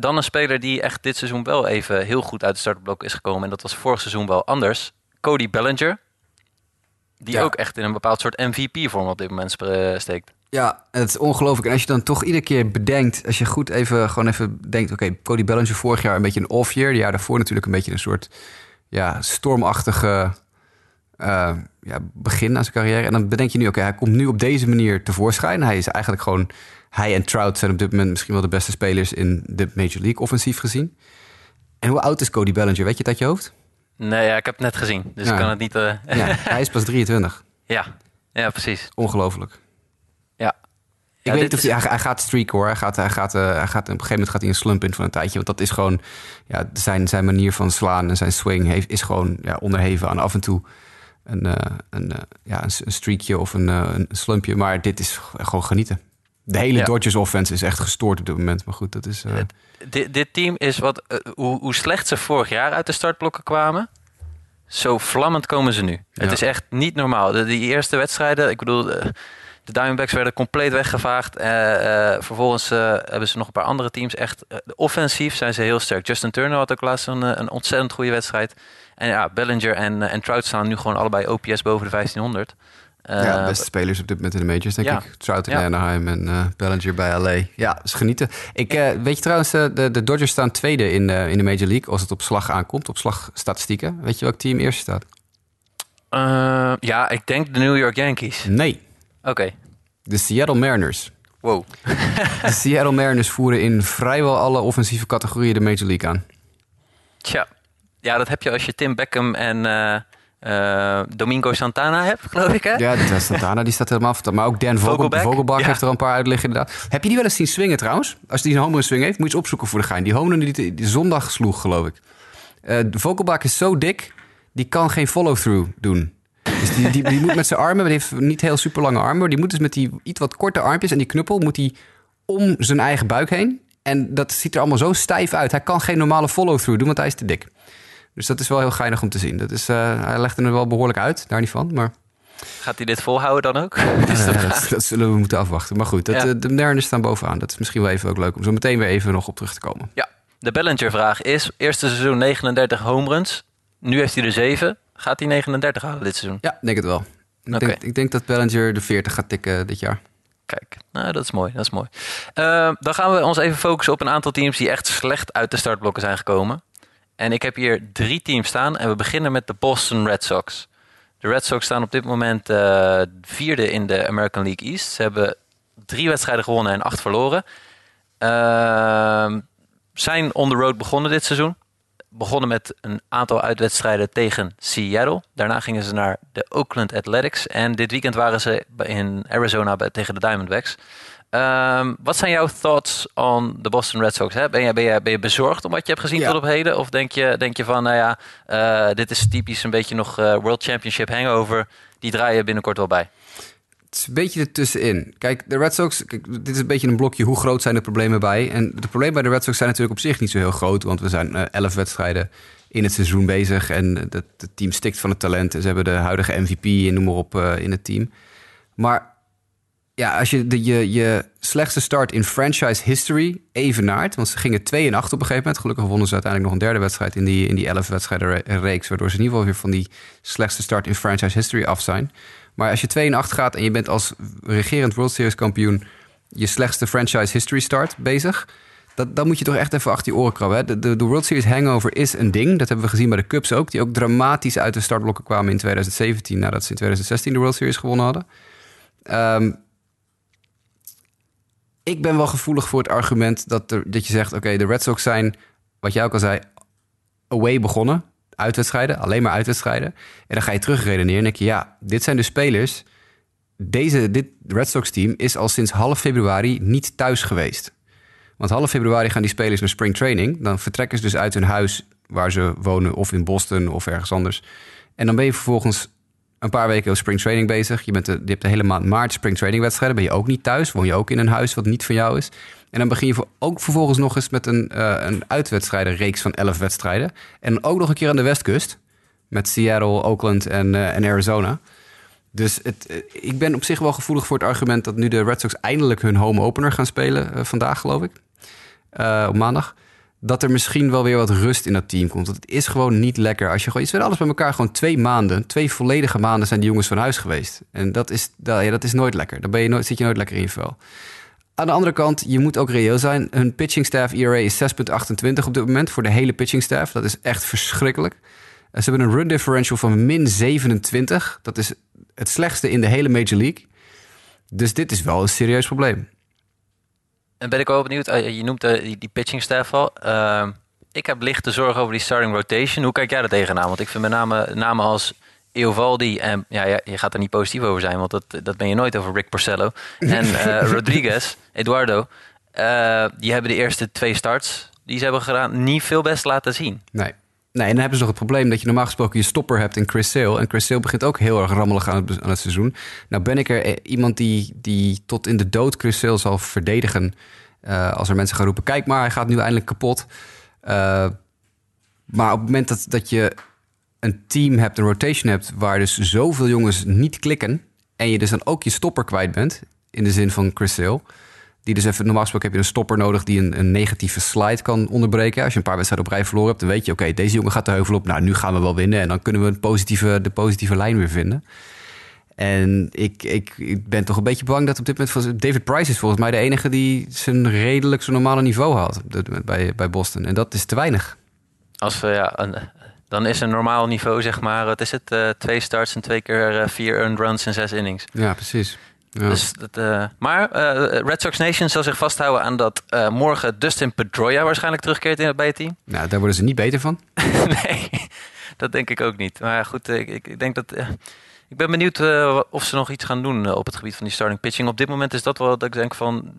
Dan een speler die echt dit seizoen wel even heel goed uit de startblok is gekomen. En dat was vorig seizoen wel anders. Cody Bellinger. Die Ja. ook echt in een bepaald soort MVP-vorm op dit moment steekt. Ja, het is ongelooflijk. En als je dan toch iedere keer bedenkt... als je goed even, gewoon even denkt... oké, Cody Bellinger vorig jaar een beetje een off-year. De jaar daarvoor natuurlijk een beetje een soort... ja, stormachtige eh, ja, begin aan zijn carrière. En dan bedenk je nu... oké, hij komt nu op deze manier tevoorschijn. Hij is eigenlijk gewoon... hij en Trout zijn op dit moment misschien wel de beste spelers... in de Major League, offensief gezien. En hoe oud is Cody Bellinger? Weet je uit je hoofd? Nee, ja, ik heb het net gezien. Dus Ja. ik kan het niet... eh, Ja, hij is pas 23. ja. ja, precies. Ongelooflijk. Ja. Ik Ja, weet niet of hij, hij gaat streaken hoor. Hij gaat, hij gaat, eh, hij gaat, op een gegeven moment gaat hij een slump in van een tijdje. Want dat is gewoon, ja, zijn, zijn manier van slaan en zijn swing heeft, is gewoon ja, onderheven aan af en toe een, eh, een, eh, ja, een, een streakje of een, een slumpje. Maar dit is gewoon genieten. De hele Ja. Dodgers offense is echt gestoord op dit moment. Maar goed, dat is... Dit, dit team is wat... hoe, hoe slecht ze vorig jaar uit de startblokken kwamen... Zo vlammend komen ze nu. Het is echt niet normaal. De, die eerste wedstrijden, ik bedoel, de, Diamondbacks werden compleet weggevaagd. Eh, eh, vervolgens eh, hebben ze nog een paar andere teams. Echt, offensief zijn ze heel sterk. Justin Turner had ook laatst een, een ontzettend goede wedstrijd. En ja, Bellinger en, en Trout staan nu gewoon allebei OPS boven de 1500. Eh, ja, beste spelers op dit moment in de majors, denk ja. ik. Trout in Ja. Anaheim en Bellinger bij LA. Ja, is genieten. Ik, weet je trouwens, de, de Dodgers staan tweede in, de in de Major League... als het op slag aankomt, op slagstatistieken. Weet je welk team eerst staat? ja, ik denk de New York Yankees. Nee, Oké, de Seattle Mariners. wow. De Seattle Mariners voeren in vrijwel alle offensieve categorieën de Major League aan. Tja, ja, dat heb je als je Tim Beckham en eh, eh, Domingo Santana hebt, geloof ik, hè? Ja, de Santana die staat helemaal van. Maar ook Dan Vogel, Vogelback? Vogelbach Ja. heeft er een paar uit liggen inderdaad. Heb je die wel eens zien swingen trouwens? Als die een home run swing heeft, moet je eens opzoeken voor de gein. Die home run die, die, zondag sloeg, geloof ik. Eh de Vogelbach is zo dik, die kan geen follow-through doen. Dus die, die, die moet met zijn armen, die heeft niet heel super lange armen, maar die moet dus met die iets wat korte armpjes en die knuppel moet hij om zijn eigen buik heen. En dat ziet er allemaal zo stijf uit. Hij kan geen normale follow-through doen, want hij is te dik. Dus dat is wel heel geinig om te zien. Dat is, uh, hij legt er wel behoorlijk uit, daar niet van. Maar Gaat hij dit volhouden dan ook? dat, dat, zullen we moeten afwachten. Maar goed, dat, ja. de Mariners staan bovenaan. Dat is misschien wel even ook leuk om zo meteen weer even nog op terug te komen. Ja, de Bellinger-vraag is: eerste seizoen 39 home runs. Nu heeft hij er 7. Gaat hij 39 halen dit seizoen? Ja, denk het wel. Ik, okay. denk, ik denk dat Bellinger de 40 gaat tikken dit jaar. Kijk, nou, dat is mooi. Dat is mooi. Uh, dan gaan we ons even focussen op een aantal teams die echt slecht uit de startblokken zijn gekomen. En ik heb hier drie teams staan en we beginnen met de Boston Red Sox. De Red Sox staan op dit moment uh, vierde in de American League East. Ze hebben drie wedstrijden gewonnen en acht verloren. Uh, zijn on the road begonnen dit seizoen. Begonnen met een aantal uitwedstrijden tegen Seattle. Daarna gingen ze naar de Oakland Athletics. En dit weekend waren ze in Arizona tegen de Diamondbacks. Um, wat zijn jouw thoughts on de Boston Red Sox? Hè? Ben, je, ben, je, ben je bezorgd om wat je hebt gezien ja. tot op heden? Of denk je, denk je van, nou ja, uh, dit is typisch een beetje nog uh, World Championship hangover. Die draaien binnenkort wel bij. Een beetje ertussenin. Kijk, de Red Sox, dit is een beetje een blokje. Hoe groot zijn de problemen bij? En de problemen bij de Red Sox zijn natuurlijk op zich niet zo heel groot. Want we zijn uh, elf wedstrijden in het seizoen bezig. En het, team stikt van het talent. En ze hebben de huidige MVP en noem maar op in het team. Maar ja, als je de, je, je slechtste start in franchise history evenaart. Want ze gingen 2 en 8 op een gegeven moment. Gelukkig wonnen ze uiteindelijk nog een derde wedstrijd in die, in die 11 wedstrijden reeks. Waardoor ze in ieder geval weer van die slechtste start in franchise history af zijn. Maar als je 2 en 8 gaat en je bent als regerend World Series kampioen je slechtste franchise history start bezig. Dat, dan moet je toch echt even achter je oren krabben. De, de, World Series hangover is een ding. Dat hebben we gezien bij de Cubs ook. Die ook dramatisch uit de startblokken kwamen in 2017. Nadat ze in 2016 de World Series gewonnen hadden. Um, ik ben wel gevoelig voor het argument dat, er, dat je zegt: oké, de Red Sox zijn, wat jij ook al zei, away begonnen. Uitwedstrijden, alleen maar uitwedstrijden. En dan ga je terugredeneren en denk je: ja, dit zijn de spelers. Deze, dit Red Sox team is al sinds half februari niet thuis geweest. Want half februari gaan die spelers naar spring training. Dan vertrekken ze dus uit hun huis waar ze wonen, of in Boston of ergens anders. En dan ben je vervolgens een paar weken op spring training bezig. Je, bent de, je hebt de hele maand maart spring training wedstrijden. Ben je ook niet thuis. Woon je ook in een huis wat niet van jou is. En dan begin je ook vervolgens nog eens met een, uh, een uitwedstrijdenreeks van 11 wedstrijden. En ook nog een keer aan de westkust. Met Seattle, Oakland en, uh, en Arizona. Dus het, uh, ik ben op zich wel gevoelig voor het argument dat nu de Red Sox eindelijk hun home opener gaan spelen. vandaag, geloof ik. op maandag dat er misschien wel weer wat rust in dat team komt. Want het is gewoon niet lekker. Als je gewoon, je zit alles bij elkaar gewoon twee maanden, twee volledige maanden zijn die jongens van huis geweest. En dat is, dat, ja, dat is nooit lekker. Dan ben je nooit, zit je nooit lekker in je vel. Aan de andere kant, je moet ook reëel zijn. Hun pitching staff ERA is 6,28 op dit moment voor de hele pitching staff. Dat is echt verschrikkelijk. Ze hebben een run differential van min 27. Dat is het slechtste in de hele Major League. Dus dit is wel een serieus probleem. En ben ik wel benieuwd, eh, je noemt de, die, pitching staff al. Uh, ik heb lichte zorgen over die starting rotation. Hoe kijk jij er tegenaan? Want ik vind met name namen als Eovaldi en ja, je gaat er niet positief over zijn, want dat, dat ben je nooit over Rick Porcello. En uh, Rodriguez, Eduardo, uh, die hebben de eerste twee starts die ze hebben gedaan niet veel best laten zien. Nee. Nee, en dan hebben ze nog het probleem dat je normaal gesproken je stopper hebt in Chris Sale. En Chris Sale begint ook heel erg rammelig aan het, aan het seizoen. Nou ben ik er eh, iemand die, die tot in de dood Chris Sale zal verdedigen. Uh, als er mensen gaan roepen, kijk maar, hij gaat nu eindelijk kapot. Maar op het moment dat, dat je een team hebt, een rotation hebt... waar dus zoveel jongens niet klikken... en je dus dan ook je stopper kwijt bent... in de zin van Chris Sale... Die dus even, normaal gesproken heb je een stopper nodig die een, een, negatieve slide kan onderbreken. Als je een paar wedstrijden op rij verloren hebt, dan weet je, oké, deze jongen gaat de heuvel op. Nou, nu gaan we wel winnen. En dan kunnen we een positieve, de positieve lijn weer vinden. En ik, ik, ben toch een beetje bang dat op dit moment... David Price is volgens mij de enige die zijn redelijk zo normale niveau had bij, bij Boston. En dat is te weinig. Als we, ja, een, dan is een normaal niveau, zeg maar, wat is het? Uh, twee starts en twee keer uh, vier earned runs in zes innings. Ja, precies. Ja. Dus dat, uh, maar Red Sox Nation zal zich vasthouden aan dat morgen Dustin Pedroia waarschijnlijk terugkeert in, bij het team. Nou, daar worden ze niet beter van. nee, dat denk ik ook niet. Maar goed, ik, ik denk dat... ik ben benieuwd of ze nog iets gaan doen op het gebied van die starting pitching. Op dit moment is dat wel dat ik denk van...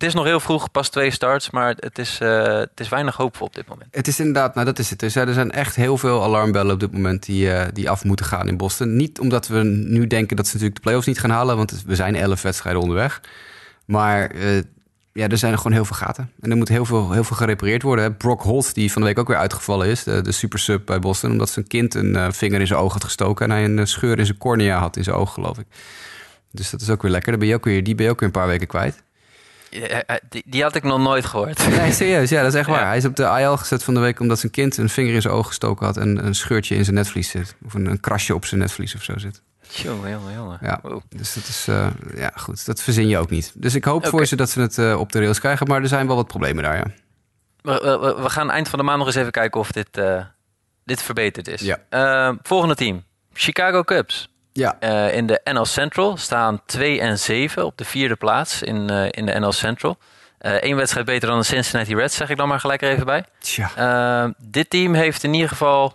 het is nog heel vroeg, pas twee starts, maar het is, uh, het is weinig hoopvol op dit moment. Het is inderdaad, nou dat is het. Dus, er zijn echt heel veel alarmbellen op dit moment die, uh, die af moeten gaan in Boston. Niet omdat we nu denken dat ze natuurlijk de playoffs niet gaan halen, want we zijn elf wedstrijden onderweg. Maar uh, ja, er zijn er gewoon heel veel gaten. En er moet heel veel, heel veel gerepareerd worden. Brock Holt, die van de week ook weer uitgevallen is, de, super sub bij Boston, omdat zijn kind een vinger in zijn oog had gestoken en hij een scheur in zijn cornea had in zijn oog, geloof ik. Dus dat is ook weer lekker. Ook weer, die ben je ook weer een paar weken kwijt. Die, die, had ik nog nooit gehoord. Nee, serieus. Ja, dat is echt waar. Hij is op de IL gezet van de week omdat zijn kind een vinger in zijn oog gestoken had en een scheurtje in zijn netvlies zit. Of een, een krasje op zijn netvlies of zo zit. Jongen, jongen, jongen. Ja, dus dat is, uh, ja goed, dat verzin je ook niet. Dus ik hoop voor ze dat ze het uh, op de rails krijgen, maar er zijn wel wat problemen daar, ja. We, we, we gaan eind van de maand nog eens even kijken of dit, uh, dit verbeterd is. Ja. volgende team, Chicago Cubs. Ja. Uh, in de NL Central staan 2 en 7 op de vierde plaats in, uh, in de NL Central. Eén uh, wedstrijd beter dan de Cincinnati Reds, zeg ik dan maar gelijk er even bij. Tja. dit team heeft in ieder geval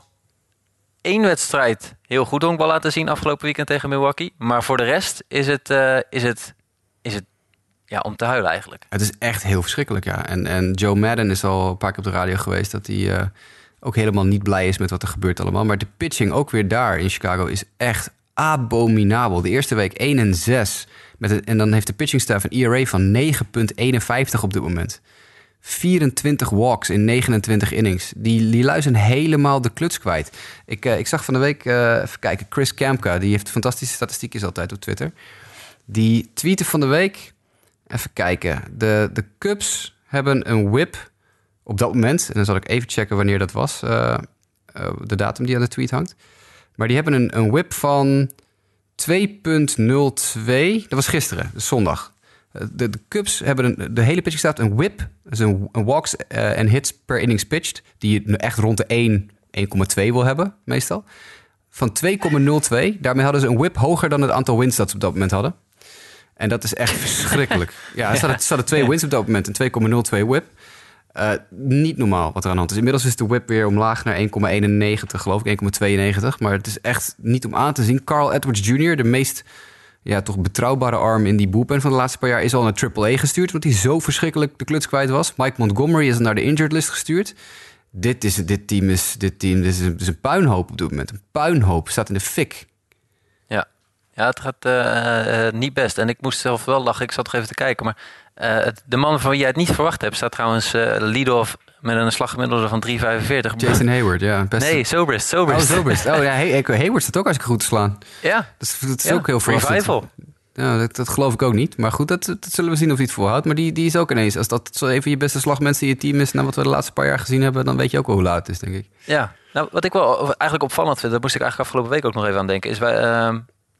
één wedstrijd heel goed honkbal laten zien afgelopen weekend tegen Milwaukee. Maar voor de rest is het, is het, is het ja, om te huilen eigenlijk. Het is echt heel verschrikkelijk, ja. En, en Joe Madden is al een paar keer op de radio geweest dat hij ook helemaal niet blij is met wat er gebeurt allemaal. Maar de pitching ook weer daar in Chicago is echt abominabel. De eerste week 1 en 6. Met en dan heeft de pitching staff een ERA van 9,51 op dit moment. 24 walks in 29 innings. Die, die lui zijn helemaal de kluts kwijt. Ik, uh, ik zag van de week, uh, even kijken, Chris Kamka, die heeft fantastische statistiekjes altijd op Twitter. Die tweeten van de week, even kijken. De, de Cubs hebben een whip op dat moment. En dan zal ik even checken wanneer dat was. Uh, de datum die aan de tweet hangt. Maar die hebben een, een whip van 2.02. Dat was gisteren, zondag. Eh, de, de Cubs hebben een, de hele pitching staat een whip. Dus een, een walks eh, en hits per innings pitched. Die je echt rond de 1, 1,2 wil hebben, meestal. Van 2,02. Daarmee hadden ze een whip hoger dan het aantal wins dat ze op dat moment hadden. En dat is echt verschrikkelijk. Ja, er hadden, hadden twee wins op dat moment. Een 2,02 whip. Uh, niet normaal wat er aan de hand is. Inmiddels is de whip weer omlaag naar 1,91, geloof ik, 1,92. Maar het is echt niet om aan te zien. Carl Edwards Jr., de meest ja, toch betrouwbare arm in die bullpen van de laatste paar jaar, is al naar AAA gestuurd, omdat hij zo verschrikkelijk de kluts kwijt was. Mike Montgomery is naar de injured list gestuurd. Dit, is, dit team is, dit team, dit is, een, puinhoop op dit moment. Een puinhoop, staat in de fik. Ja, ja het gaat uh, uh, niet best. En ik moest zelf wel lachen, ik zat nog even te kijken, maar uh, de man van wie jij het niet verwacht hebt, staat trouwens uh, lead-off met een slaggemiddelde van 3,45. Jason Hayward, ja. Best... Nee, Sobrist. Sobrist. Oh, Sobrist. Oh ja, Hayward staat ook als ik goed te slaan. Ja. Dat, dat is ja. ook heel verrassend. Revival. Ja, dat, dat, geloof ik ook niet. Maar goed, dat, dat zullen we zien of hij het volhoudt. Maar die, die is ook ineens, als dat zo even je beste slagmensen in je team is... na wat we de laatste paar jaar gezien hebben... dan weet je ook wel hoe laat het is, denk ik. Ja, nou, wat ik wel eigenlijk opvallend vind... daar moest ik eigenlijk afgelopen week ook nog even aan denken... is wij, uh,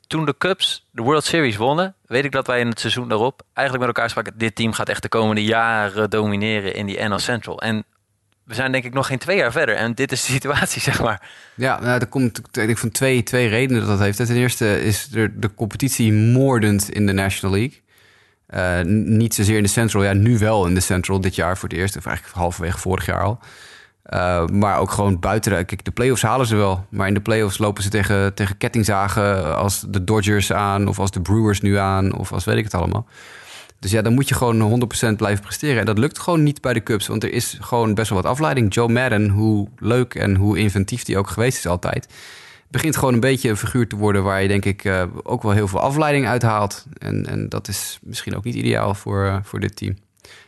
toen de Cubs de World Series wonnen, weet ik dat wij in het seizoen daarop eigenlijk met elkaar spraken: dit team gaat echt de komende jaren domineren in die NL Central. En we zijn denk ik nog geen twee jaar verder. En dit is de situatie, zeg maar. Ja, nou, er komt ik van twee, twee redenen dat dat heeft. Ten eerste is er de competitie moordend in de National League. Uh, niet zozeer in de Central, ja, nu wel in de Central dit jaar voor het eerst. Of eigenlijk halverwege vorig jaar al. Uh, maar ook gewoon buiten. De, kijk, de playoffs halen ze wel. Maar in de playoffs lopen ze tegen, tegen kettingzagen als de Dodgers aan, of als de Brewers nu aan, of als weet ik het allemaal. Dus ja, dan moet je gewoon 100% blijven presteren. En dat lukt gewoon niet bij de Cubs, want er is gewoon best wel wat afleiding. Joe Madden, hoe leuk en hoe inventief die ook geweest is altijd, begint gewoon een beetje een figuur te worden waar je denk ik uh, ook wel heel veel afleiding uithaalt. En, en dat is misschien ook niet ideaal voor, uh, voor dit team.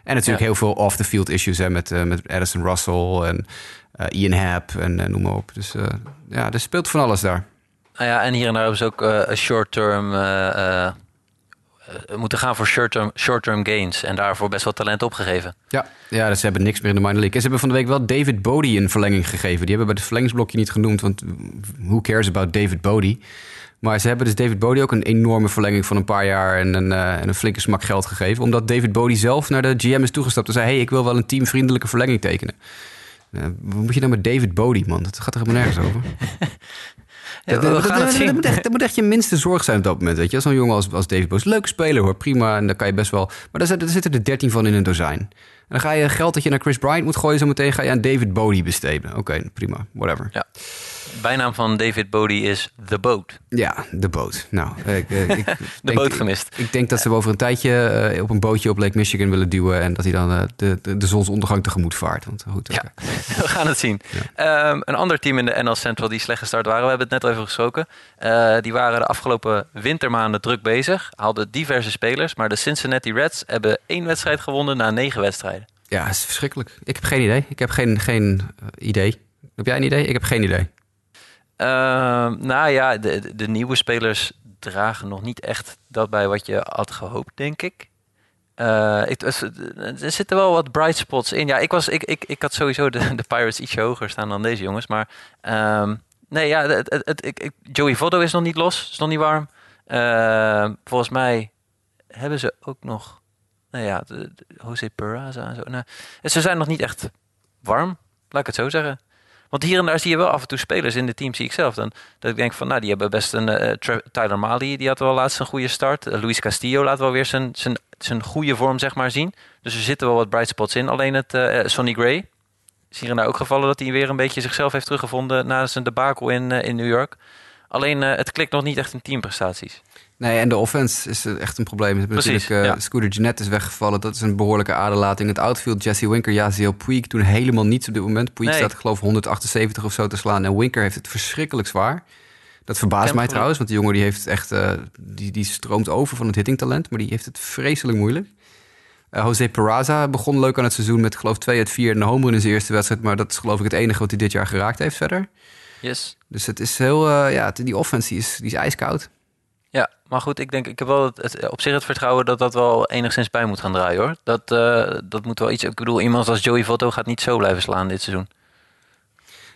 En natuurlijk heel veel off-the-field issues hè, met, uh, met Addison Russell en uh, Ian Happ en uh, noem maar op. Dus ja, er speelt van alles daar. Nou ja, en hier en daar hebben ze ook een short-term moeten gaan voor short-term short -term gains. En daarvoor best wel talent opgegeven. Ja, ja dus ze hebben niks meer in de minor league. En ze hebben van de week wel David Bodie een verlenging gegeven. Die hebben bij het verlengingsblokje niet genoemd. Want who cares about David Bodie? Maar ze hebben dus David Bodie ook een enorme verlenging van een paar jaar en een, uh, en een flinke smak geld gegeven. Omdat David Bodie zelf naar de GM is toegestapt en zei: hey, ik wil wel een teamvriendelijke verlenging tekenen. Uh, wat moet je nou met David Bodie, man? Dat gaat er helemaal nergens over. Ja, dat, dat, dat, dat, moet echt, dat moet echt je minste zorg zijn op dat moment. Weet je, zo'n jongen als, als David Bodie, leuke speler hoor, prima. En dan kan je best wel. Maar daar zitten, er zitten er dertien van in een dozijn. dan ga je geld dat je naar Chris Bryant moet gooien... zo meteen ga je aan David Bodie besteden. Oké, prima, whatever. Ja. Bijnaam van David Bodie is The Boat. Ja, de boot. Nou, ik, eh, ik De denk- boot gemist. Ik denk dat ze hem over een tijdje eh, op een bootje op Lake Michigan willen duwen... en dat hij dan eh, de, de, de zonsondergang tegemoet vaart. Want goed, Ja, we gaan het zien. Ehm, een ander team in de NL Central die slecht gestart waren, we hebben het net over gesproken. Eh, die waren de afgelopen wintermaanden druk bezig, haalden diverse spelers. Maar de Cincinnati Reds hebben één wedstrijd gewonnen na negen wedstrijden. Ja, het is verschrikkelijk. Ik heb geen idee. Ik heb geen, geen eh, idee. Heb jij een idee? Ik heb geen idee. Ehm, nou ja, de, de- nieuwe spelers dragen nog niet echt dat bij wat je had gehoopt, denk ik. Eh, er zitten wel wat bright spots in. Ja, ik, was, ik, ik, ik had sowieso de, de Pirates ietsje hoger staan dan deze jongens. Maar ehm, nee, ja, het, ik, Joey Votto is nog niet los, is nog niet warm. Ehm, volgens mij hebben ze ook nog, nou ja, Jose Peraza en zo. Nou, ze zijn nog niet echt warm, laat ik het zo zeggen. Want hier en daar zie je wel af en toe spelers in de team, zie ik zelf dan. Dat ik denk van, nou, die hebben best een... eh, Tra- Tyler Mali, die had wel laatst een goede start. Eh, Luis Castillo laat wel weer zijn, zijn, zijn goede vorm, zeg maar, zien. Dus er zitten wel wat bright spots in. Alleen het eh, Sonny Gray is hier en daar ook gevallen... dat hij weer een beetje zichzelf heeft teruggevonden... na zijn debakel in, eh, in New York. Alleen, eh, het klikt nog niet echt in teamprestaties. Nee, en de offense is echt een probleem. Precies, natuurlijk, ja. Scooter Jeanette is weggevallen. Dat is een behoorlijke aderlating. Het outfield, Jesse Winker, Jaziel Puig doen helemaal niets op dit moment. Puig Nee. staat, ik geloof, 178 of zo te slaan. En Winker heeft het verschrikkelijk zwaar. Dat verbaast mij trouwens, want die jongen die heeft echt, eh, die, die stroomt over van het hittingtalent. Maar die heeft het vreselijk moeilijk. Eh, Jose Peraza begon leuk aan het seizoen met, geloof 2 uit 4 en een home run in zijn eerste wedstrijd. Maar dat is geloof ik het enige wat hij dit jaar geraakt heeft verder. Yes. Dus het is heel, ja, die offense die is, die is ijskoud. Ja, maar goed, ik denk, ik heb wel het, het- op zich het vertrouwen dat dat wel enigszins bij moet gaan draaien hoor. Dat, eh, dat moet wel iets. Ik bedoel, iemand als Joey Votto gaat niet zo blijven slaan dit seizoen.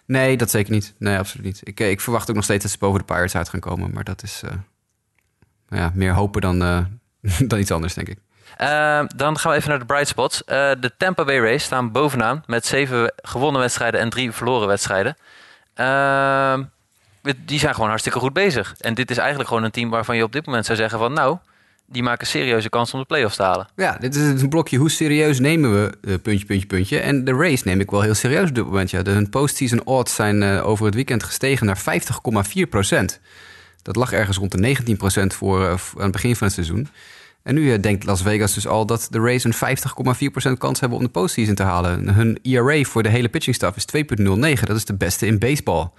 Nee, dat zeker niet. Nee, absoluut niet. Ik, eh, ik verwacht ook nog steeds dat ze boven de Pirates uit gaan komen. Maar dat is eh, ja, meer hopen dan, dan iets anders, denk ik. Eh, dan gaan we even naar de bright spots. De Tampa Bay Rays staan bovenaan met zeven gewonnen wedstrijden en drie verloren wedstrijden. Die zijn gewoon hartstikke goed bezig. En dit is eigenlijk gewoon een team waarvan je op dit moment zou zeggen van... nou, die maken serieuze kans om de playoffs te halen. Ja, dit is een blokje. Hoe serieus nemen we eh, puntje, puntje, puntje? En de race neem ik wel heel serieus op dit moment. Ja. Hun postseason odds zijn eh, over het weekend gestegen naar 50,4 procent. Dat lag ergens rond de 19 procent voor eh, aan het begin van het seizoen. En nu denkt Las Vegas dus al dat de Rays een 50,4 procent kans hebben om de postseason te halen. Hun ERA voor de hele pitching staff is 2,09. Dat is de beste in baseball.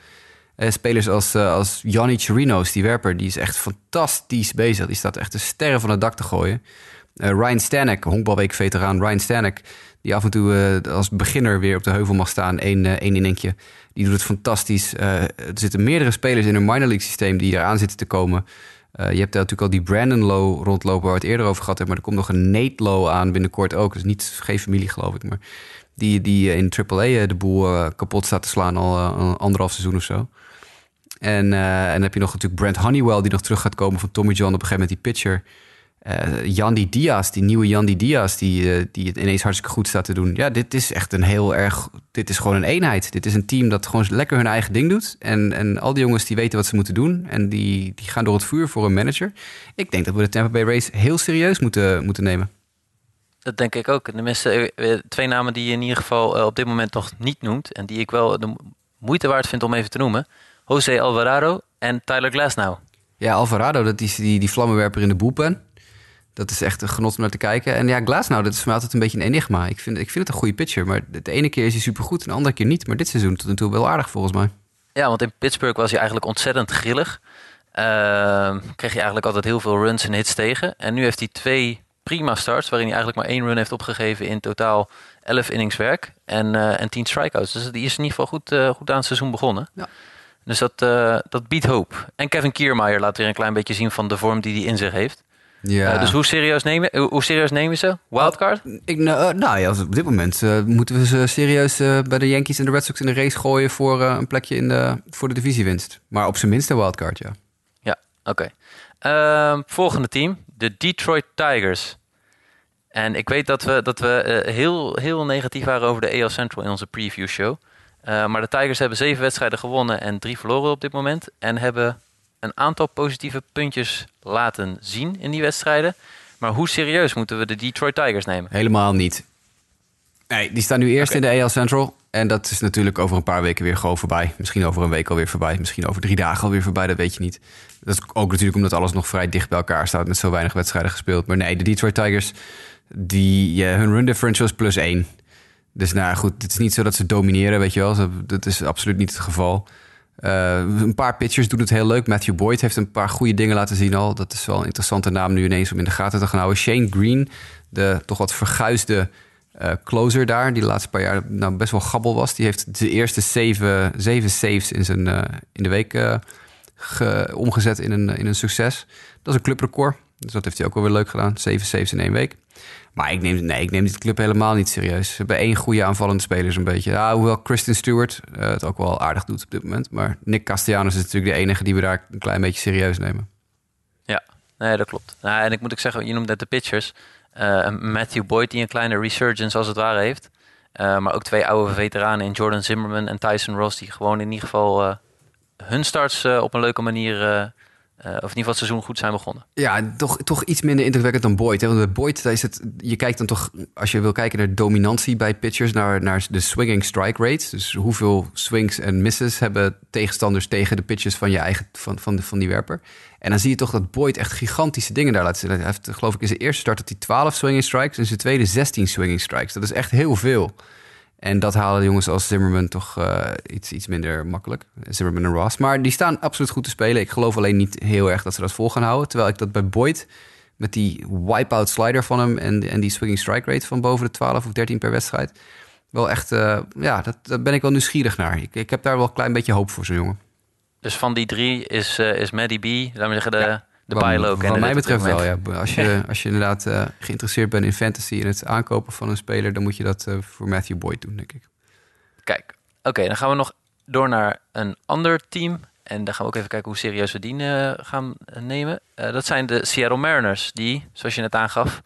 Eh, spelers als, eh, als Yanni Chirinos, die werper, die is echt fantastisch bezig. Die staat echt de sterren van het dak te gooien. Eh, Ryan Stanek, honkbalweek-veteraan Ryan Stanek... die af en toe als beginner weer op de heuvel mag staan, één, eh, één inninkje. Die doet het fantastisch. Er zitten meerdere spelers in een minor league systeem die eraan zitten te komen. Je hebt natuurlijk al die Brandon Lowe rondlopen... waar we het eerder over gehad hebben. Maar er komt nog een Nate Lowe aan binnenkort ook. Dus niet, geen familie, geloof ik. Maar die, die in AAA de boel kapot staat te slaan al anderhalf seizoen of zo. En, eh, en dan heb je nog natuurlijk Brent Honeywell... die nog terug gaat komen van Tommy John op een gegeven moment, die pitcher... Eh Yandy Diaz, die nieuwe Yandy Diaz, die, eh, die het ineens hartstikke goed staat te doen. Ja, dit is echt een heel erg. Dit is gewoon een eenheid. Dit is een team dat gewoon lekker hun eigen ding doet. En, en al die jongens die weten wat ze moeten doen. En die, die gaan door het vuur voor een manager. Ik denk dat we de Tampa Bay Race heel serieus moeten, moeten nemen. Dat denk ik ook. Tenminste, twee namen die je in ieder geval op dit moment nog niet noemt... en die ik wel de mo- moeite waard vind om even te noemen... Jose Alvarado en Tyler Glasnow. Ja, Alvarado, dat is die, die vlammenwerper in de boelpen. Dat is echt een genot om naar te kijken. En ja, Glasnow, dat is voor mij altijd een beetje een enigma. Ik vind, ik vind het een goede pitcher. Maar de ene keer is hij supergoed en de andere keer niet. Maar dit seizoen tot nu toe wel aardig volgens mij. Ja, want in Pittsburgh was hij eigenlijk ontzettend grillig. Ehm, kreeg hij eigenlijk altijd heel veel runs en hits tegen. En nu heeft hij twee prima starts, waarin hij eigenlijk maar één run heeft opgegeven in totaal 11 innings werk en, eh en 10 strikeouts. Dus die is in ieder geval goed, eh, goed aan het seizoen begonnen. Ja. Dus dat, eh, dat biedt hoop. En Kevin Kiermaier laat weer een klein beetje zien van de vorm die hij in zich heeft. Ja. Eh, dus hoe serieus, nemen, hoe- serieus nemen ze? Wildcard? Ik, nou, eh, nou ja, op dit moment moeten we ze serieus bij de Yankees en de Red Sox in de race gooien voor een plekje in de, voor de divisiewinst. Maar op zijn minst wildcard, ja. Ja, oké. Ehm, volgende team, de Detroit Tigers. En ik weet dat we, dat we heel, heel negatief waren over de AL Central in onze preview show. Eh, maar de Tigers hebben zeven wedstrijden gewonnen en drie verloren op dit moment. En hebben een aantal positieve puntjes laten zien in die wedstrijden. Maar hoe serieus moeten we de Detroit Tigers nemen? Helemaal niet. Nee, die staan nu eerst in de AL Central. En dat is natuurlijk over een paar weken weer gewoon voorbij. Misschien over een week alweer voorbij. Misschien over drie dagen alweer voorbij, dat weet je niet. Dat is ook natuurlijk omdat alles nog vrij dicht bij elkaar staat... met zo weinig wedstrijden gespeeld. Maar nee, de Detroit Tigers, die, ja, hun run differential is plus één. Dus nou goed, het is niet zo dat ze domineren, weet je wel. Dat is absoluut niet het geval. Uh, een paar pitchers doen het heel leuk. Matthew Boyd heeft een paar goede dingen laten zien al. Dat is wel een interessante naam nu ineens om in de gaten te gaan houden. Shane Green, de toch wat verguisde uh, closer daar, die de laatste paar jaar nou best wel gabbel was. Die heeft de eerste zeven, zeven saves in, zijn, uh, in de week omgezet in een, in een succes. Dat is een clubrecord. Dus dat heeft hij ook wel weer leuk gedaan. Zeven saves in één week. Maar ik neem, nee, ik neem dit club helemaal niet serieus. Ze hebben één goede aanvallende speler een beetje. Ja, hoewel Kristen Stewart uh, het ook wel aardig doet op dit moment. Maar Nick Castellanos is natuurlijk de enige die we daar een klein beetje serieus nemen. Ja, nee, dat klopt. Nou, en ik moet ook zeggen, je noemt net de pitchers. Uh, Matthew Boyd die een kleine resurgence als het ware heeft. Uh, maar ook twee oude veteranen in Jordan Zimmerman en Tyson Ross... die gewoon in ieder geval hun starts op een leuke manier of in ieder geval het seizoen goed zijn begonnen. Ja, toch, toch iets minder indrukwekkend dan Boyd. Hè? Want bij Boyd is het, je kijkt dan toch, als je wil kijken naar dominantie bij pitchers, naar, naar de swinging strike rates. Dus hoeveel swings en misses hebben tegenstanders tegen de pitches van je eigen van, van, van die werper. En dan zie je toch dat Boyd echt gigantische dingen daar laat zien. Hij heeft, geloof ik, in zijn eerste start dat hij 12 swinging strikes en zijn tweede 16 swinging strikes. Dat is echt heel veel. En dat halen de jongens als Zimmerman toch uh, iets, iets minder makkelijk. Zimmerman en Ross. Maar die staan absoluut goed te spelen. Ik geloof alleen niet heel erg dat ze dat vol gaan houden. Terwijl ik dat bij Boyd met die wipeout slider van hem en, en die swinging strike rate van boven de 12 of 13 per wedstrijd. Wel echt, uh, ja, dat, daar ben ik wel nieuwsgierig naar. Ik, ik heb daar wel een klein beetje hoop voor zo'n jongen. Dus van die drie is, uh, is Maddie B, laten we zeggen, de, ja de Wat mij betreft wel, ja. Als je, als je inderdaad uh, geïnteresseerd bent in fantasy en het aankopen van een speler, dan moet je dat uh, voor Matthew Boyd doen, denk ik. Kijk, oké, dan gaan we nog door naar een ander team. En dan gaan we ook even kijken hoe serieus we die uh, gaan nemen. dat zijn de Seattle Mariners, die, zoals je net aangaf,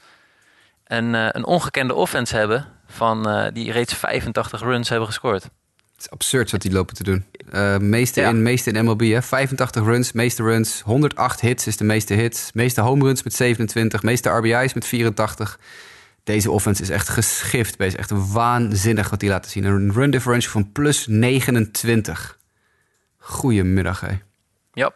een, een ongekende offense hebben van die reeds 85 runs hebben gescoord. Het is absurd wat die lopen te doen. Uh, meeste, in, meeste in MLB, hè? 85 runs, meeste runs. 108 hits is de meeste hits. Meeste home runs met 27. Meeste RBI's met 84. Deze offense is echt geschift. Is echt waanzinnig wat die laten zien. Een run differential van plus 29. Goedemiddag, hè. Ja.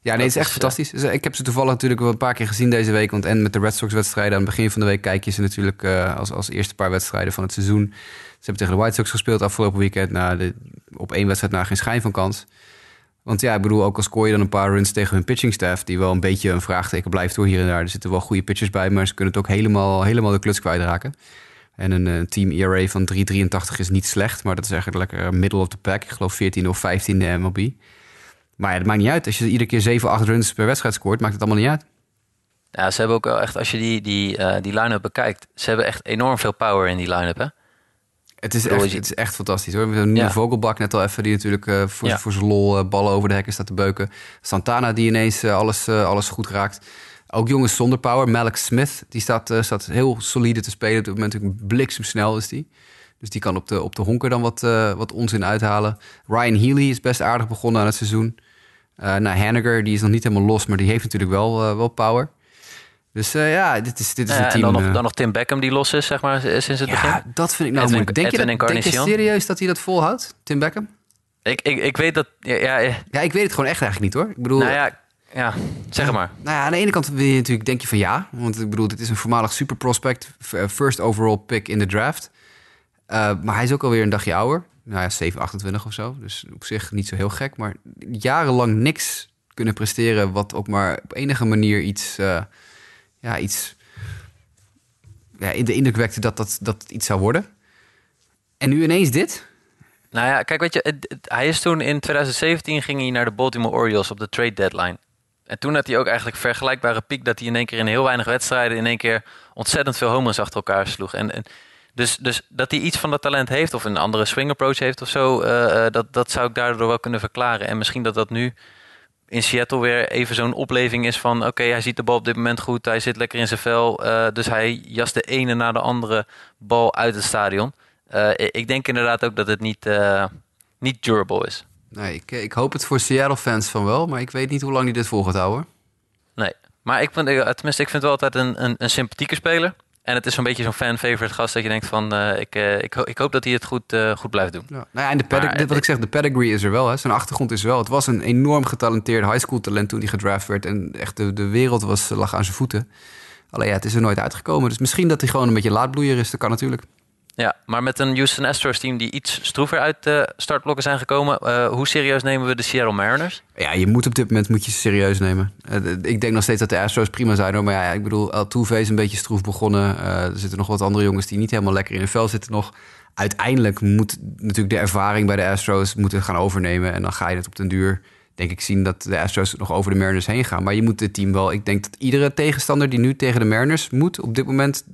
Ja, nee, het is echt fantastisch. Dus, eh, ik heb ze toevallig natuurlijk wel een paar keer gezien deze week. Want en met de Red Sox wedstrijden aan het begin van de week kijk je ze natuurlijk uh, als, als eerste paar wedstrijden van het seizoen. Ze hebben tegen de White Sox gespeeld afgelopen weekend. Nou, op één wedstrijd na geen schijn van kans. Want ja, ik bedoel, ook al scoor je dan een paar runs tegen hun pitching staff... die wel een beetje een vraagteken blijft door hier en daar. Er zitten wel goede pitchers bij, maar ze kunnen het ook helemaal, helemaal de kluts kwijtraken. En een, een team ERA van 3,83 is niet slecht, maar dat is eigenlijk lekker middle of the pack. Ik geloof 14 of 15 de MLB. Maar ja, het maakt niet uit. Als je iedere keer 7, 8 runs per wedstrijd scoort, maakt het allemaal niet uit. Ja, ze hebben ook wel echt, als je die, die, uh, die line-up bekijkt, ze hebben echt enorm veel power in die line-up? Het is, echt, het is echt fantastisch hoor. We hebben een Vogelbak net al even, die natuurlijk uh, voor, ja. voor zijn lol uh, ballen over de hekken staat te beuken. Santana die ineens uh, alles, alles goed raakt. Ook jongens zonder power. Malik Smith, die staat, staat heel solide te spelen. Op dit moment natuurlijk bliksemsnel is die. Dus die kan op de, op de honker dan wat, wat onzin uithalen. Ryan Healy is best aardig begonnen aan het seizoen. nou, Hanniger, die is nog niet helemaal los, maar die heeft natuurlijk wel, wel power. Dus uh, ja, dit is, dit is een team. En dan nog, uh, dan nog Tim Beckham die los is, zeg maar, sinds het begin. Ja, dat vind ik nou moeilijk. Denk, je, dat, denk je serieus dat hij dat volhoudt, Tim Beckham? Ik, ik, ik weet dat... Ja, ja, ja, ik weet het gewoon echt eigenlijk niet, hoor. Ik bedoel... Nou ja, ja zeg maar. Nou ja, aan de ene kant wil je natuurlijk, denk je van ja. Want ik bedoel, dit is een voormalig super prospect. First overall pick in de draft. Uh, maar hij is ook alweer een dagje ouder. Nou ja, 7, 28 of zo. Dus op zich niet zo heel gek. Maar jarenlang niks kunnen presteren... wat ook maar op enige manier iets... ja, iets ja, in de indruk wekte dat, dat dat iets zou worden. En nu ineens dit? Nou ja, kijk, weet je, het, hij is toen in 2017 ging hij naar de Baltimore Orioles op de trade deadline. En toen had hij ook eigenlijk vergelijkbare piek dat hij in één keer in heel weinig wedstrijden in één keer ontzettend veel homers achter elkaar sloeg. En, en dus, dus dat hij iets van dat talent heeft of een andere swing approach heeft of zo, uh, dat, dat zou ik daardoor wel kunnen verklaren. En misschien dat dat nu in Seattle weer even zo'n opleving is van... oké, hij ziet de bal op dit moment goed, hij zit lekker in zijn vel... Uh, dus hij jast de ene na de andere bal uit het stadion. Uh, ik denk inderdaad ook dat het niet, uh, niet durable is. Nee, ik, ik hoop het voor Seattle-fans van wel... maar ik weet niet hoe lang hij dit vol gaat houden. Nee, maar ik vind, tenminste, ik vind wel altijd een, een, een sympathieke speler. En het is zo'n beetje zo'n fan-favorite gast dat je denkt van... eh, ik, eh, ik, ho- ik hoop dat hij het goed, eh, goed blijft doen. Ja. Nou ja, en de Maar dit wat ik zeg, de pedigree is er wel. Hè. Zijn achtergrond is wel. Het was een enorm getalenteerd high school talent toen hij gedraft werd. En echt de, de wereld was, lag aan zijn voeten. Alleen ja, het is er nooit uitgekomen. Dus misschien dat hij gewoon een beetje laadbloeier is. Dat kan natuurlijk. Ja, maar met een Houston Astros team die iets stroever uit de startblokken zijn gekomen... eh, hoe serieus nemen we de Seattle Mariners? Ja, je moet op dit moment moet je ze serieus nemen. Eh, ik denk nog steeds dat de Astros prima zijn. Hoor. Maar ja, ik bedoel, Altuve is een beetje stroef begonnen. Eh, er zitten nog wat andere jongens die niet helemaal lekker in hun vel zitten nog. Uiteindelijk moet natuurlijk de ervaring bij de Astros moeten gaan overnemen. En dan ga je het op den duur, denk ik, zien dat de Astros nog over de Mariners heen gaan. Maar je moet het team wel... Ik denk dat iedere tegenstander die nu tegen de Mariners moet... op dit moment,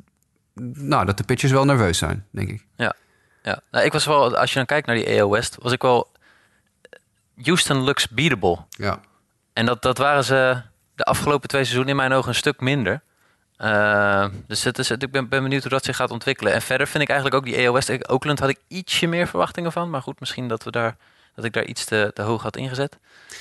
nou, dat de pitchers wel nerveus zijn, denk ik. Ja, nou, ik was wel, als je dan kijkt naar die AL West, was ik wel. Houston looks beatable. Ja. En dat, dat waren ze de afgelopen twee seizoenen in mijn ogen een stuk minder. Eh, dus het is, ik ben, ben benieuwd hoe dat zich gaat ontwikkelen. En verder vind ik eigenlijk ook die ik- Oakland had ik ietsje meer verwachtingen van. Maar goed, misschien dat, we daar, dat ik daar iets te, te hoog had ingezet.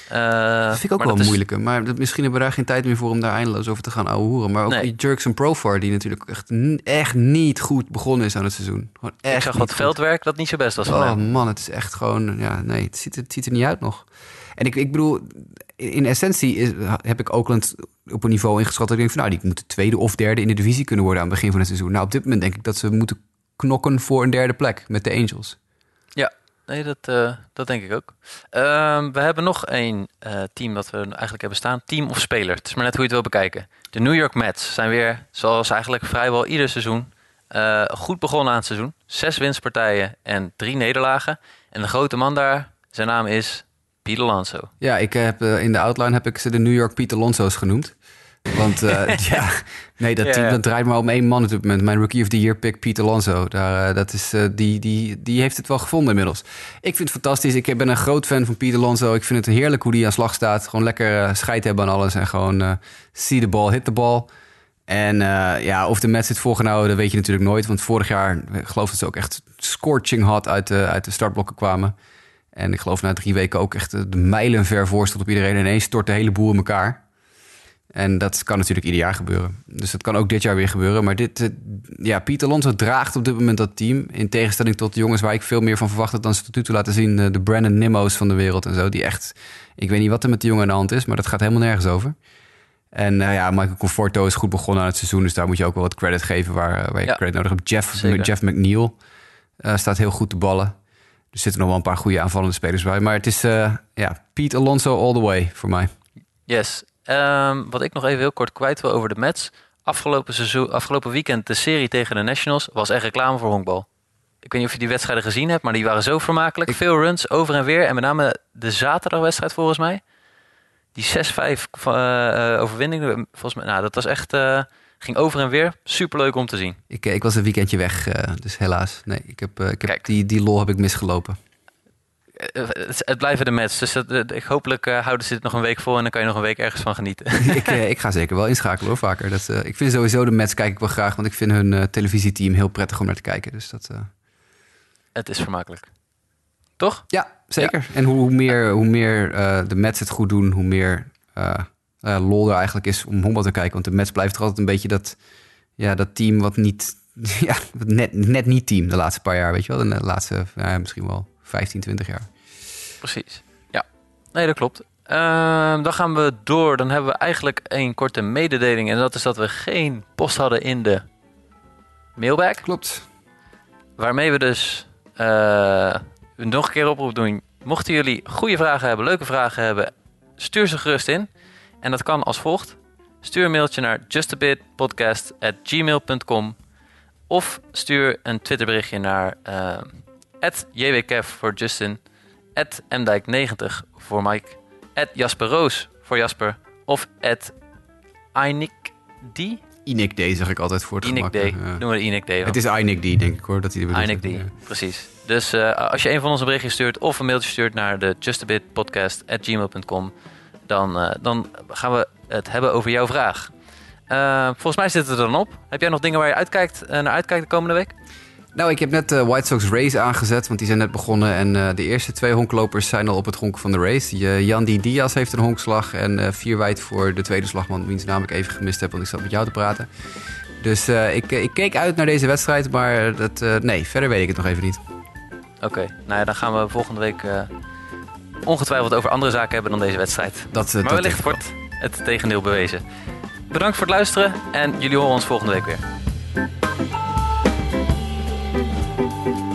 Eh, Dat vind ik ook wel dat is- moeilijk. Maar dat, misschien hebben we daar geen tijd meer voor om daar eindeloos over te gaan ouwehoeren. Maar ook Nee. die Jerkson Profar, die natuurlijk echt, echt niet goed begonnen is aan het seizoen. Gewoon echt Ik zag wat goed. veldwerk dat niet zo best was Oh man, het is echt gewoon... Ja, nee, het ziet, er- het ziet er niet uit nog. En ik, ik bedoel, in, essentie is, heb ik Oakland op een niveau ingeschat... dat ik denk van, nou, die moeten tweede of derde in de divisie kunnen worden... aan het begin van het seizoen. Nou, op dit moment denk ik dat ze moeten knokken voor een derde plek met de Angels. Nee, dat, eh, dat denk ik ook. Ehm, we hebben nog één eh, team dat we eigenlijk hebben staan. Team of speler. Het is maar net hoe je het wil bekijken. De New York Mets zijn weer, zoals eigenlijk vrijwel ieder seizoen, eh, goed begonnen aan het seizoen. Zes winstpartijen en drie nederlagen. En de grote man daar, zijn naam is Pete Alonso. Ja, ik heb, in de outline heb ik ze de New York Pete Alonso's genoemd. Want eh, ja, nee, dat team dat draait maar om één man op dit moment. Mijn Rookie of the Year pick, Pete Alonso. Daar, eh, dat is, eh, die, die, die heeft het wel gevonden inmiddels. Ik vind het fantastisch. Ik ben een groot fan van Pete Alonso. Ik vind het heerlijk hoe die aan slag staat. Gewoon lekker scheid hebben aan alles. En gewoon see the ball, hit the ball. En ja, of de Mets het volgen houden, dat weet je natuurlijk nooit. Want vorig jaar, ik geloof dat ze ook echt scorching hot uit de, uit de startblokken kwamen. En ik geloof na drie weken ook echt de mijlen ver voor stond op iedereen. En ineens stort de hele boel in elkaar. En dat kan natuurlijk ieder jaar gebeuren. Dus dat kan ook dit jaar weer gebeuren. Maar dit, eh, ja, Pieter Alonso draagt op dit moment dat team. In tegenstelling tot de jongens waar ik veel meer van verwacht had dan ze tot nu toe laten zien. eh, De Brandon Nimmo's van de wereld en zo. Die echt, ik weet niet wat er met die jongen aan de hand is, maar dat gaat helemaal nergens over. En eh, ja, Michael Conforto is goed begonnen aan het seizoen. Dus daar moet je ook wel wat credit geven waar, waar je Ja, credit nodig hebt. Jeff. Jeff McNeil staat heel goed te ballen. Er zitten nog wel een paar goede aanvallende spelers bij. Maar het is ja, Pete Alonso all the way voor mij. Yes. Ehm, wat ik nog even heel kort kwijt wil over de Mets. Afgelopen, seizoen, afgelopen weekend de serie tegen de Nationals was echt reclame voor honkbal. Ik weet niet of je die wedstrijden gezien hebt, maar die waren zo vermakelijk. Ik- Veel runs over en weer. En met name de zaterdagwedstrijd volgens mij. Die 6-5 van, eh, eh, overwinning. Volgens mij, nou, dat was echt... eh, ging over en weer. Superleuk om te zien. Ik, ik was een weekendje weg, dus helaas. Nee, ik heb, ik heb Kijk. die, die lol heb ik misgelopen. Eh, het, blijven de Mets. Dus dat, eh, ik hopelijk eh, houden ze dit nog een week vol. En dan kan je nog een week ergens van genieten. ik, ik ga zeker wel inschakelen hoor, vaker. Dat, ik vind sowieso de Mets kijk ik wel graag, want ik vind hun televisieteam heel prettig om naar te kijken. Dus dat, het is vermakelijk. Toch? ja, zeker. En hoe, hoe meer, hoe meer de Mets het goed doen, hoe meer lol er eigenlijk is om honkbal te kijken. Want de Mets blijft toch altijd een beetje dat, ja, dat team wat niet, ja, net, net niet team de laatste paar jaar, weet je wel. De laatste, ja, misschien wel 15, 20 jaar. Precies. Ja, nee, dat klopt. Ehm, dan gaan we door. Dan hebben we eigenlijk een korte mededeling. En dat is dat we geen post hadden in de mailbag. Klopt. Waarmee we dus eh, nog een keer oproep doen. Mochten jullie goede vragen hebben, leuke vragen hebben, stuur ze gerust in. En dat kan als volgt. Stuur een mailtje naar justabitpodcast.gmail.com Of stuur een Twitterberichtje naar uh, jwkev voor Justin, mdijk90 voor Mike, Jasper Roos voor Jasper of. Inik D zeg ik altijd voor het Inik gemak. D. Ja. Noemen we Inik D. Het is Inik D, denk ik hoor, dat hij. Inik D, Ja. precies. Dus uh, als je een van onze berichtjes stuurt of een mailtje stuurt naar de justabitpodcast.gmail.com, dan, uh, dan gaan we het hebben over jouw vraag. Uh, volgens mij zit het er dan op. Heb jij nog dingen waar je uitkijkt, naar uitkijkt de komende week? Nou, ik heb net de White Sox Race aangezet, want die zijn net begonnen. En eh, de eerste twee honklopers zijn al op het honk van de race. Je, Jan Di Diaz heeft een honkslag en uh, vier wijd voor de tweede slagman, wiens naam ik even gemist heb, want ik zat met jou te praten. Dus ik, ik, keek uit naar deze wedstrijd, maar dat, nee, verder weet ik het nog even niet. Oké, nou ja, dan gaan we volgende week ongetwijfeld over andere zaken hebben dan deze wedstrijd. Dat, maar wellicht wordt het tegendeel bewezen. Bedankt voor het luisteren en jullie horen ons volgende week weer. Thank you.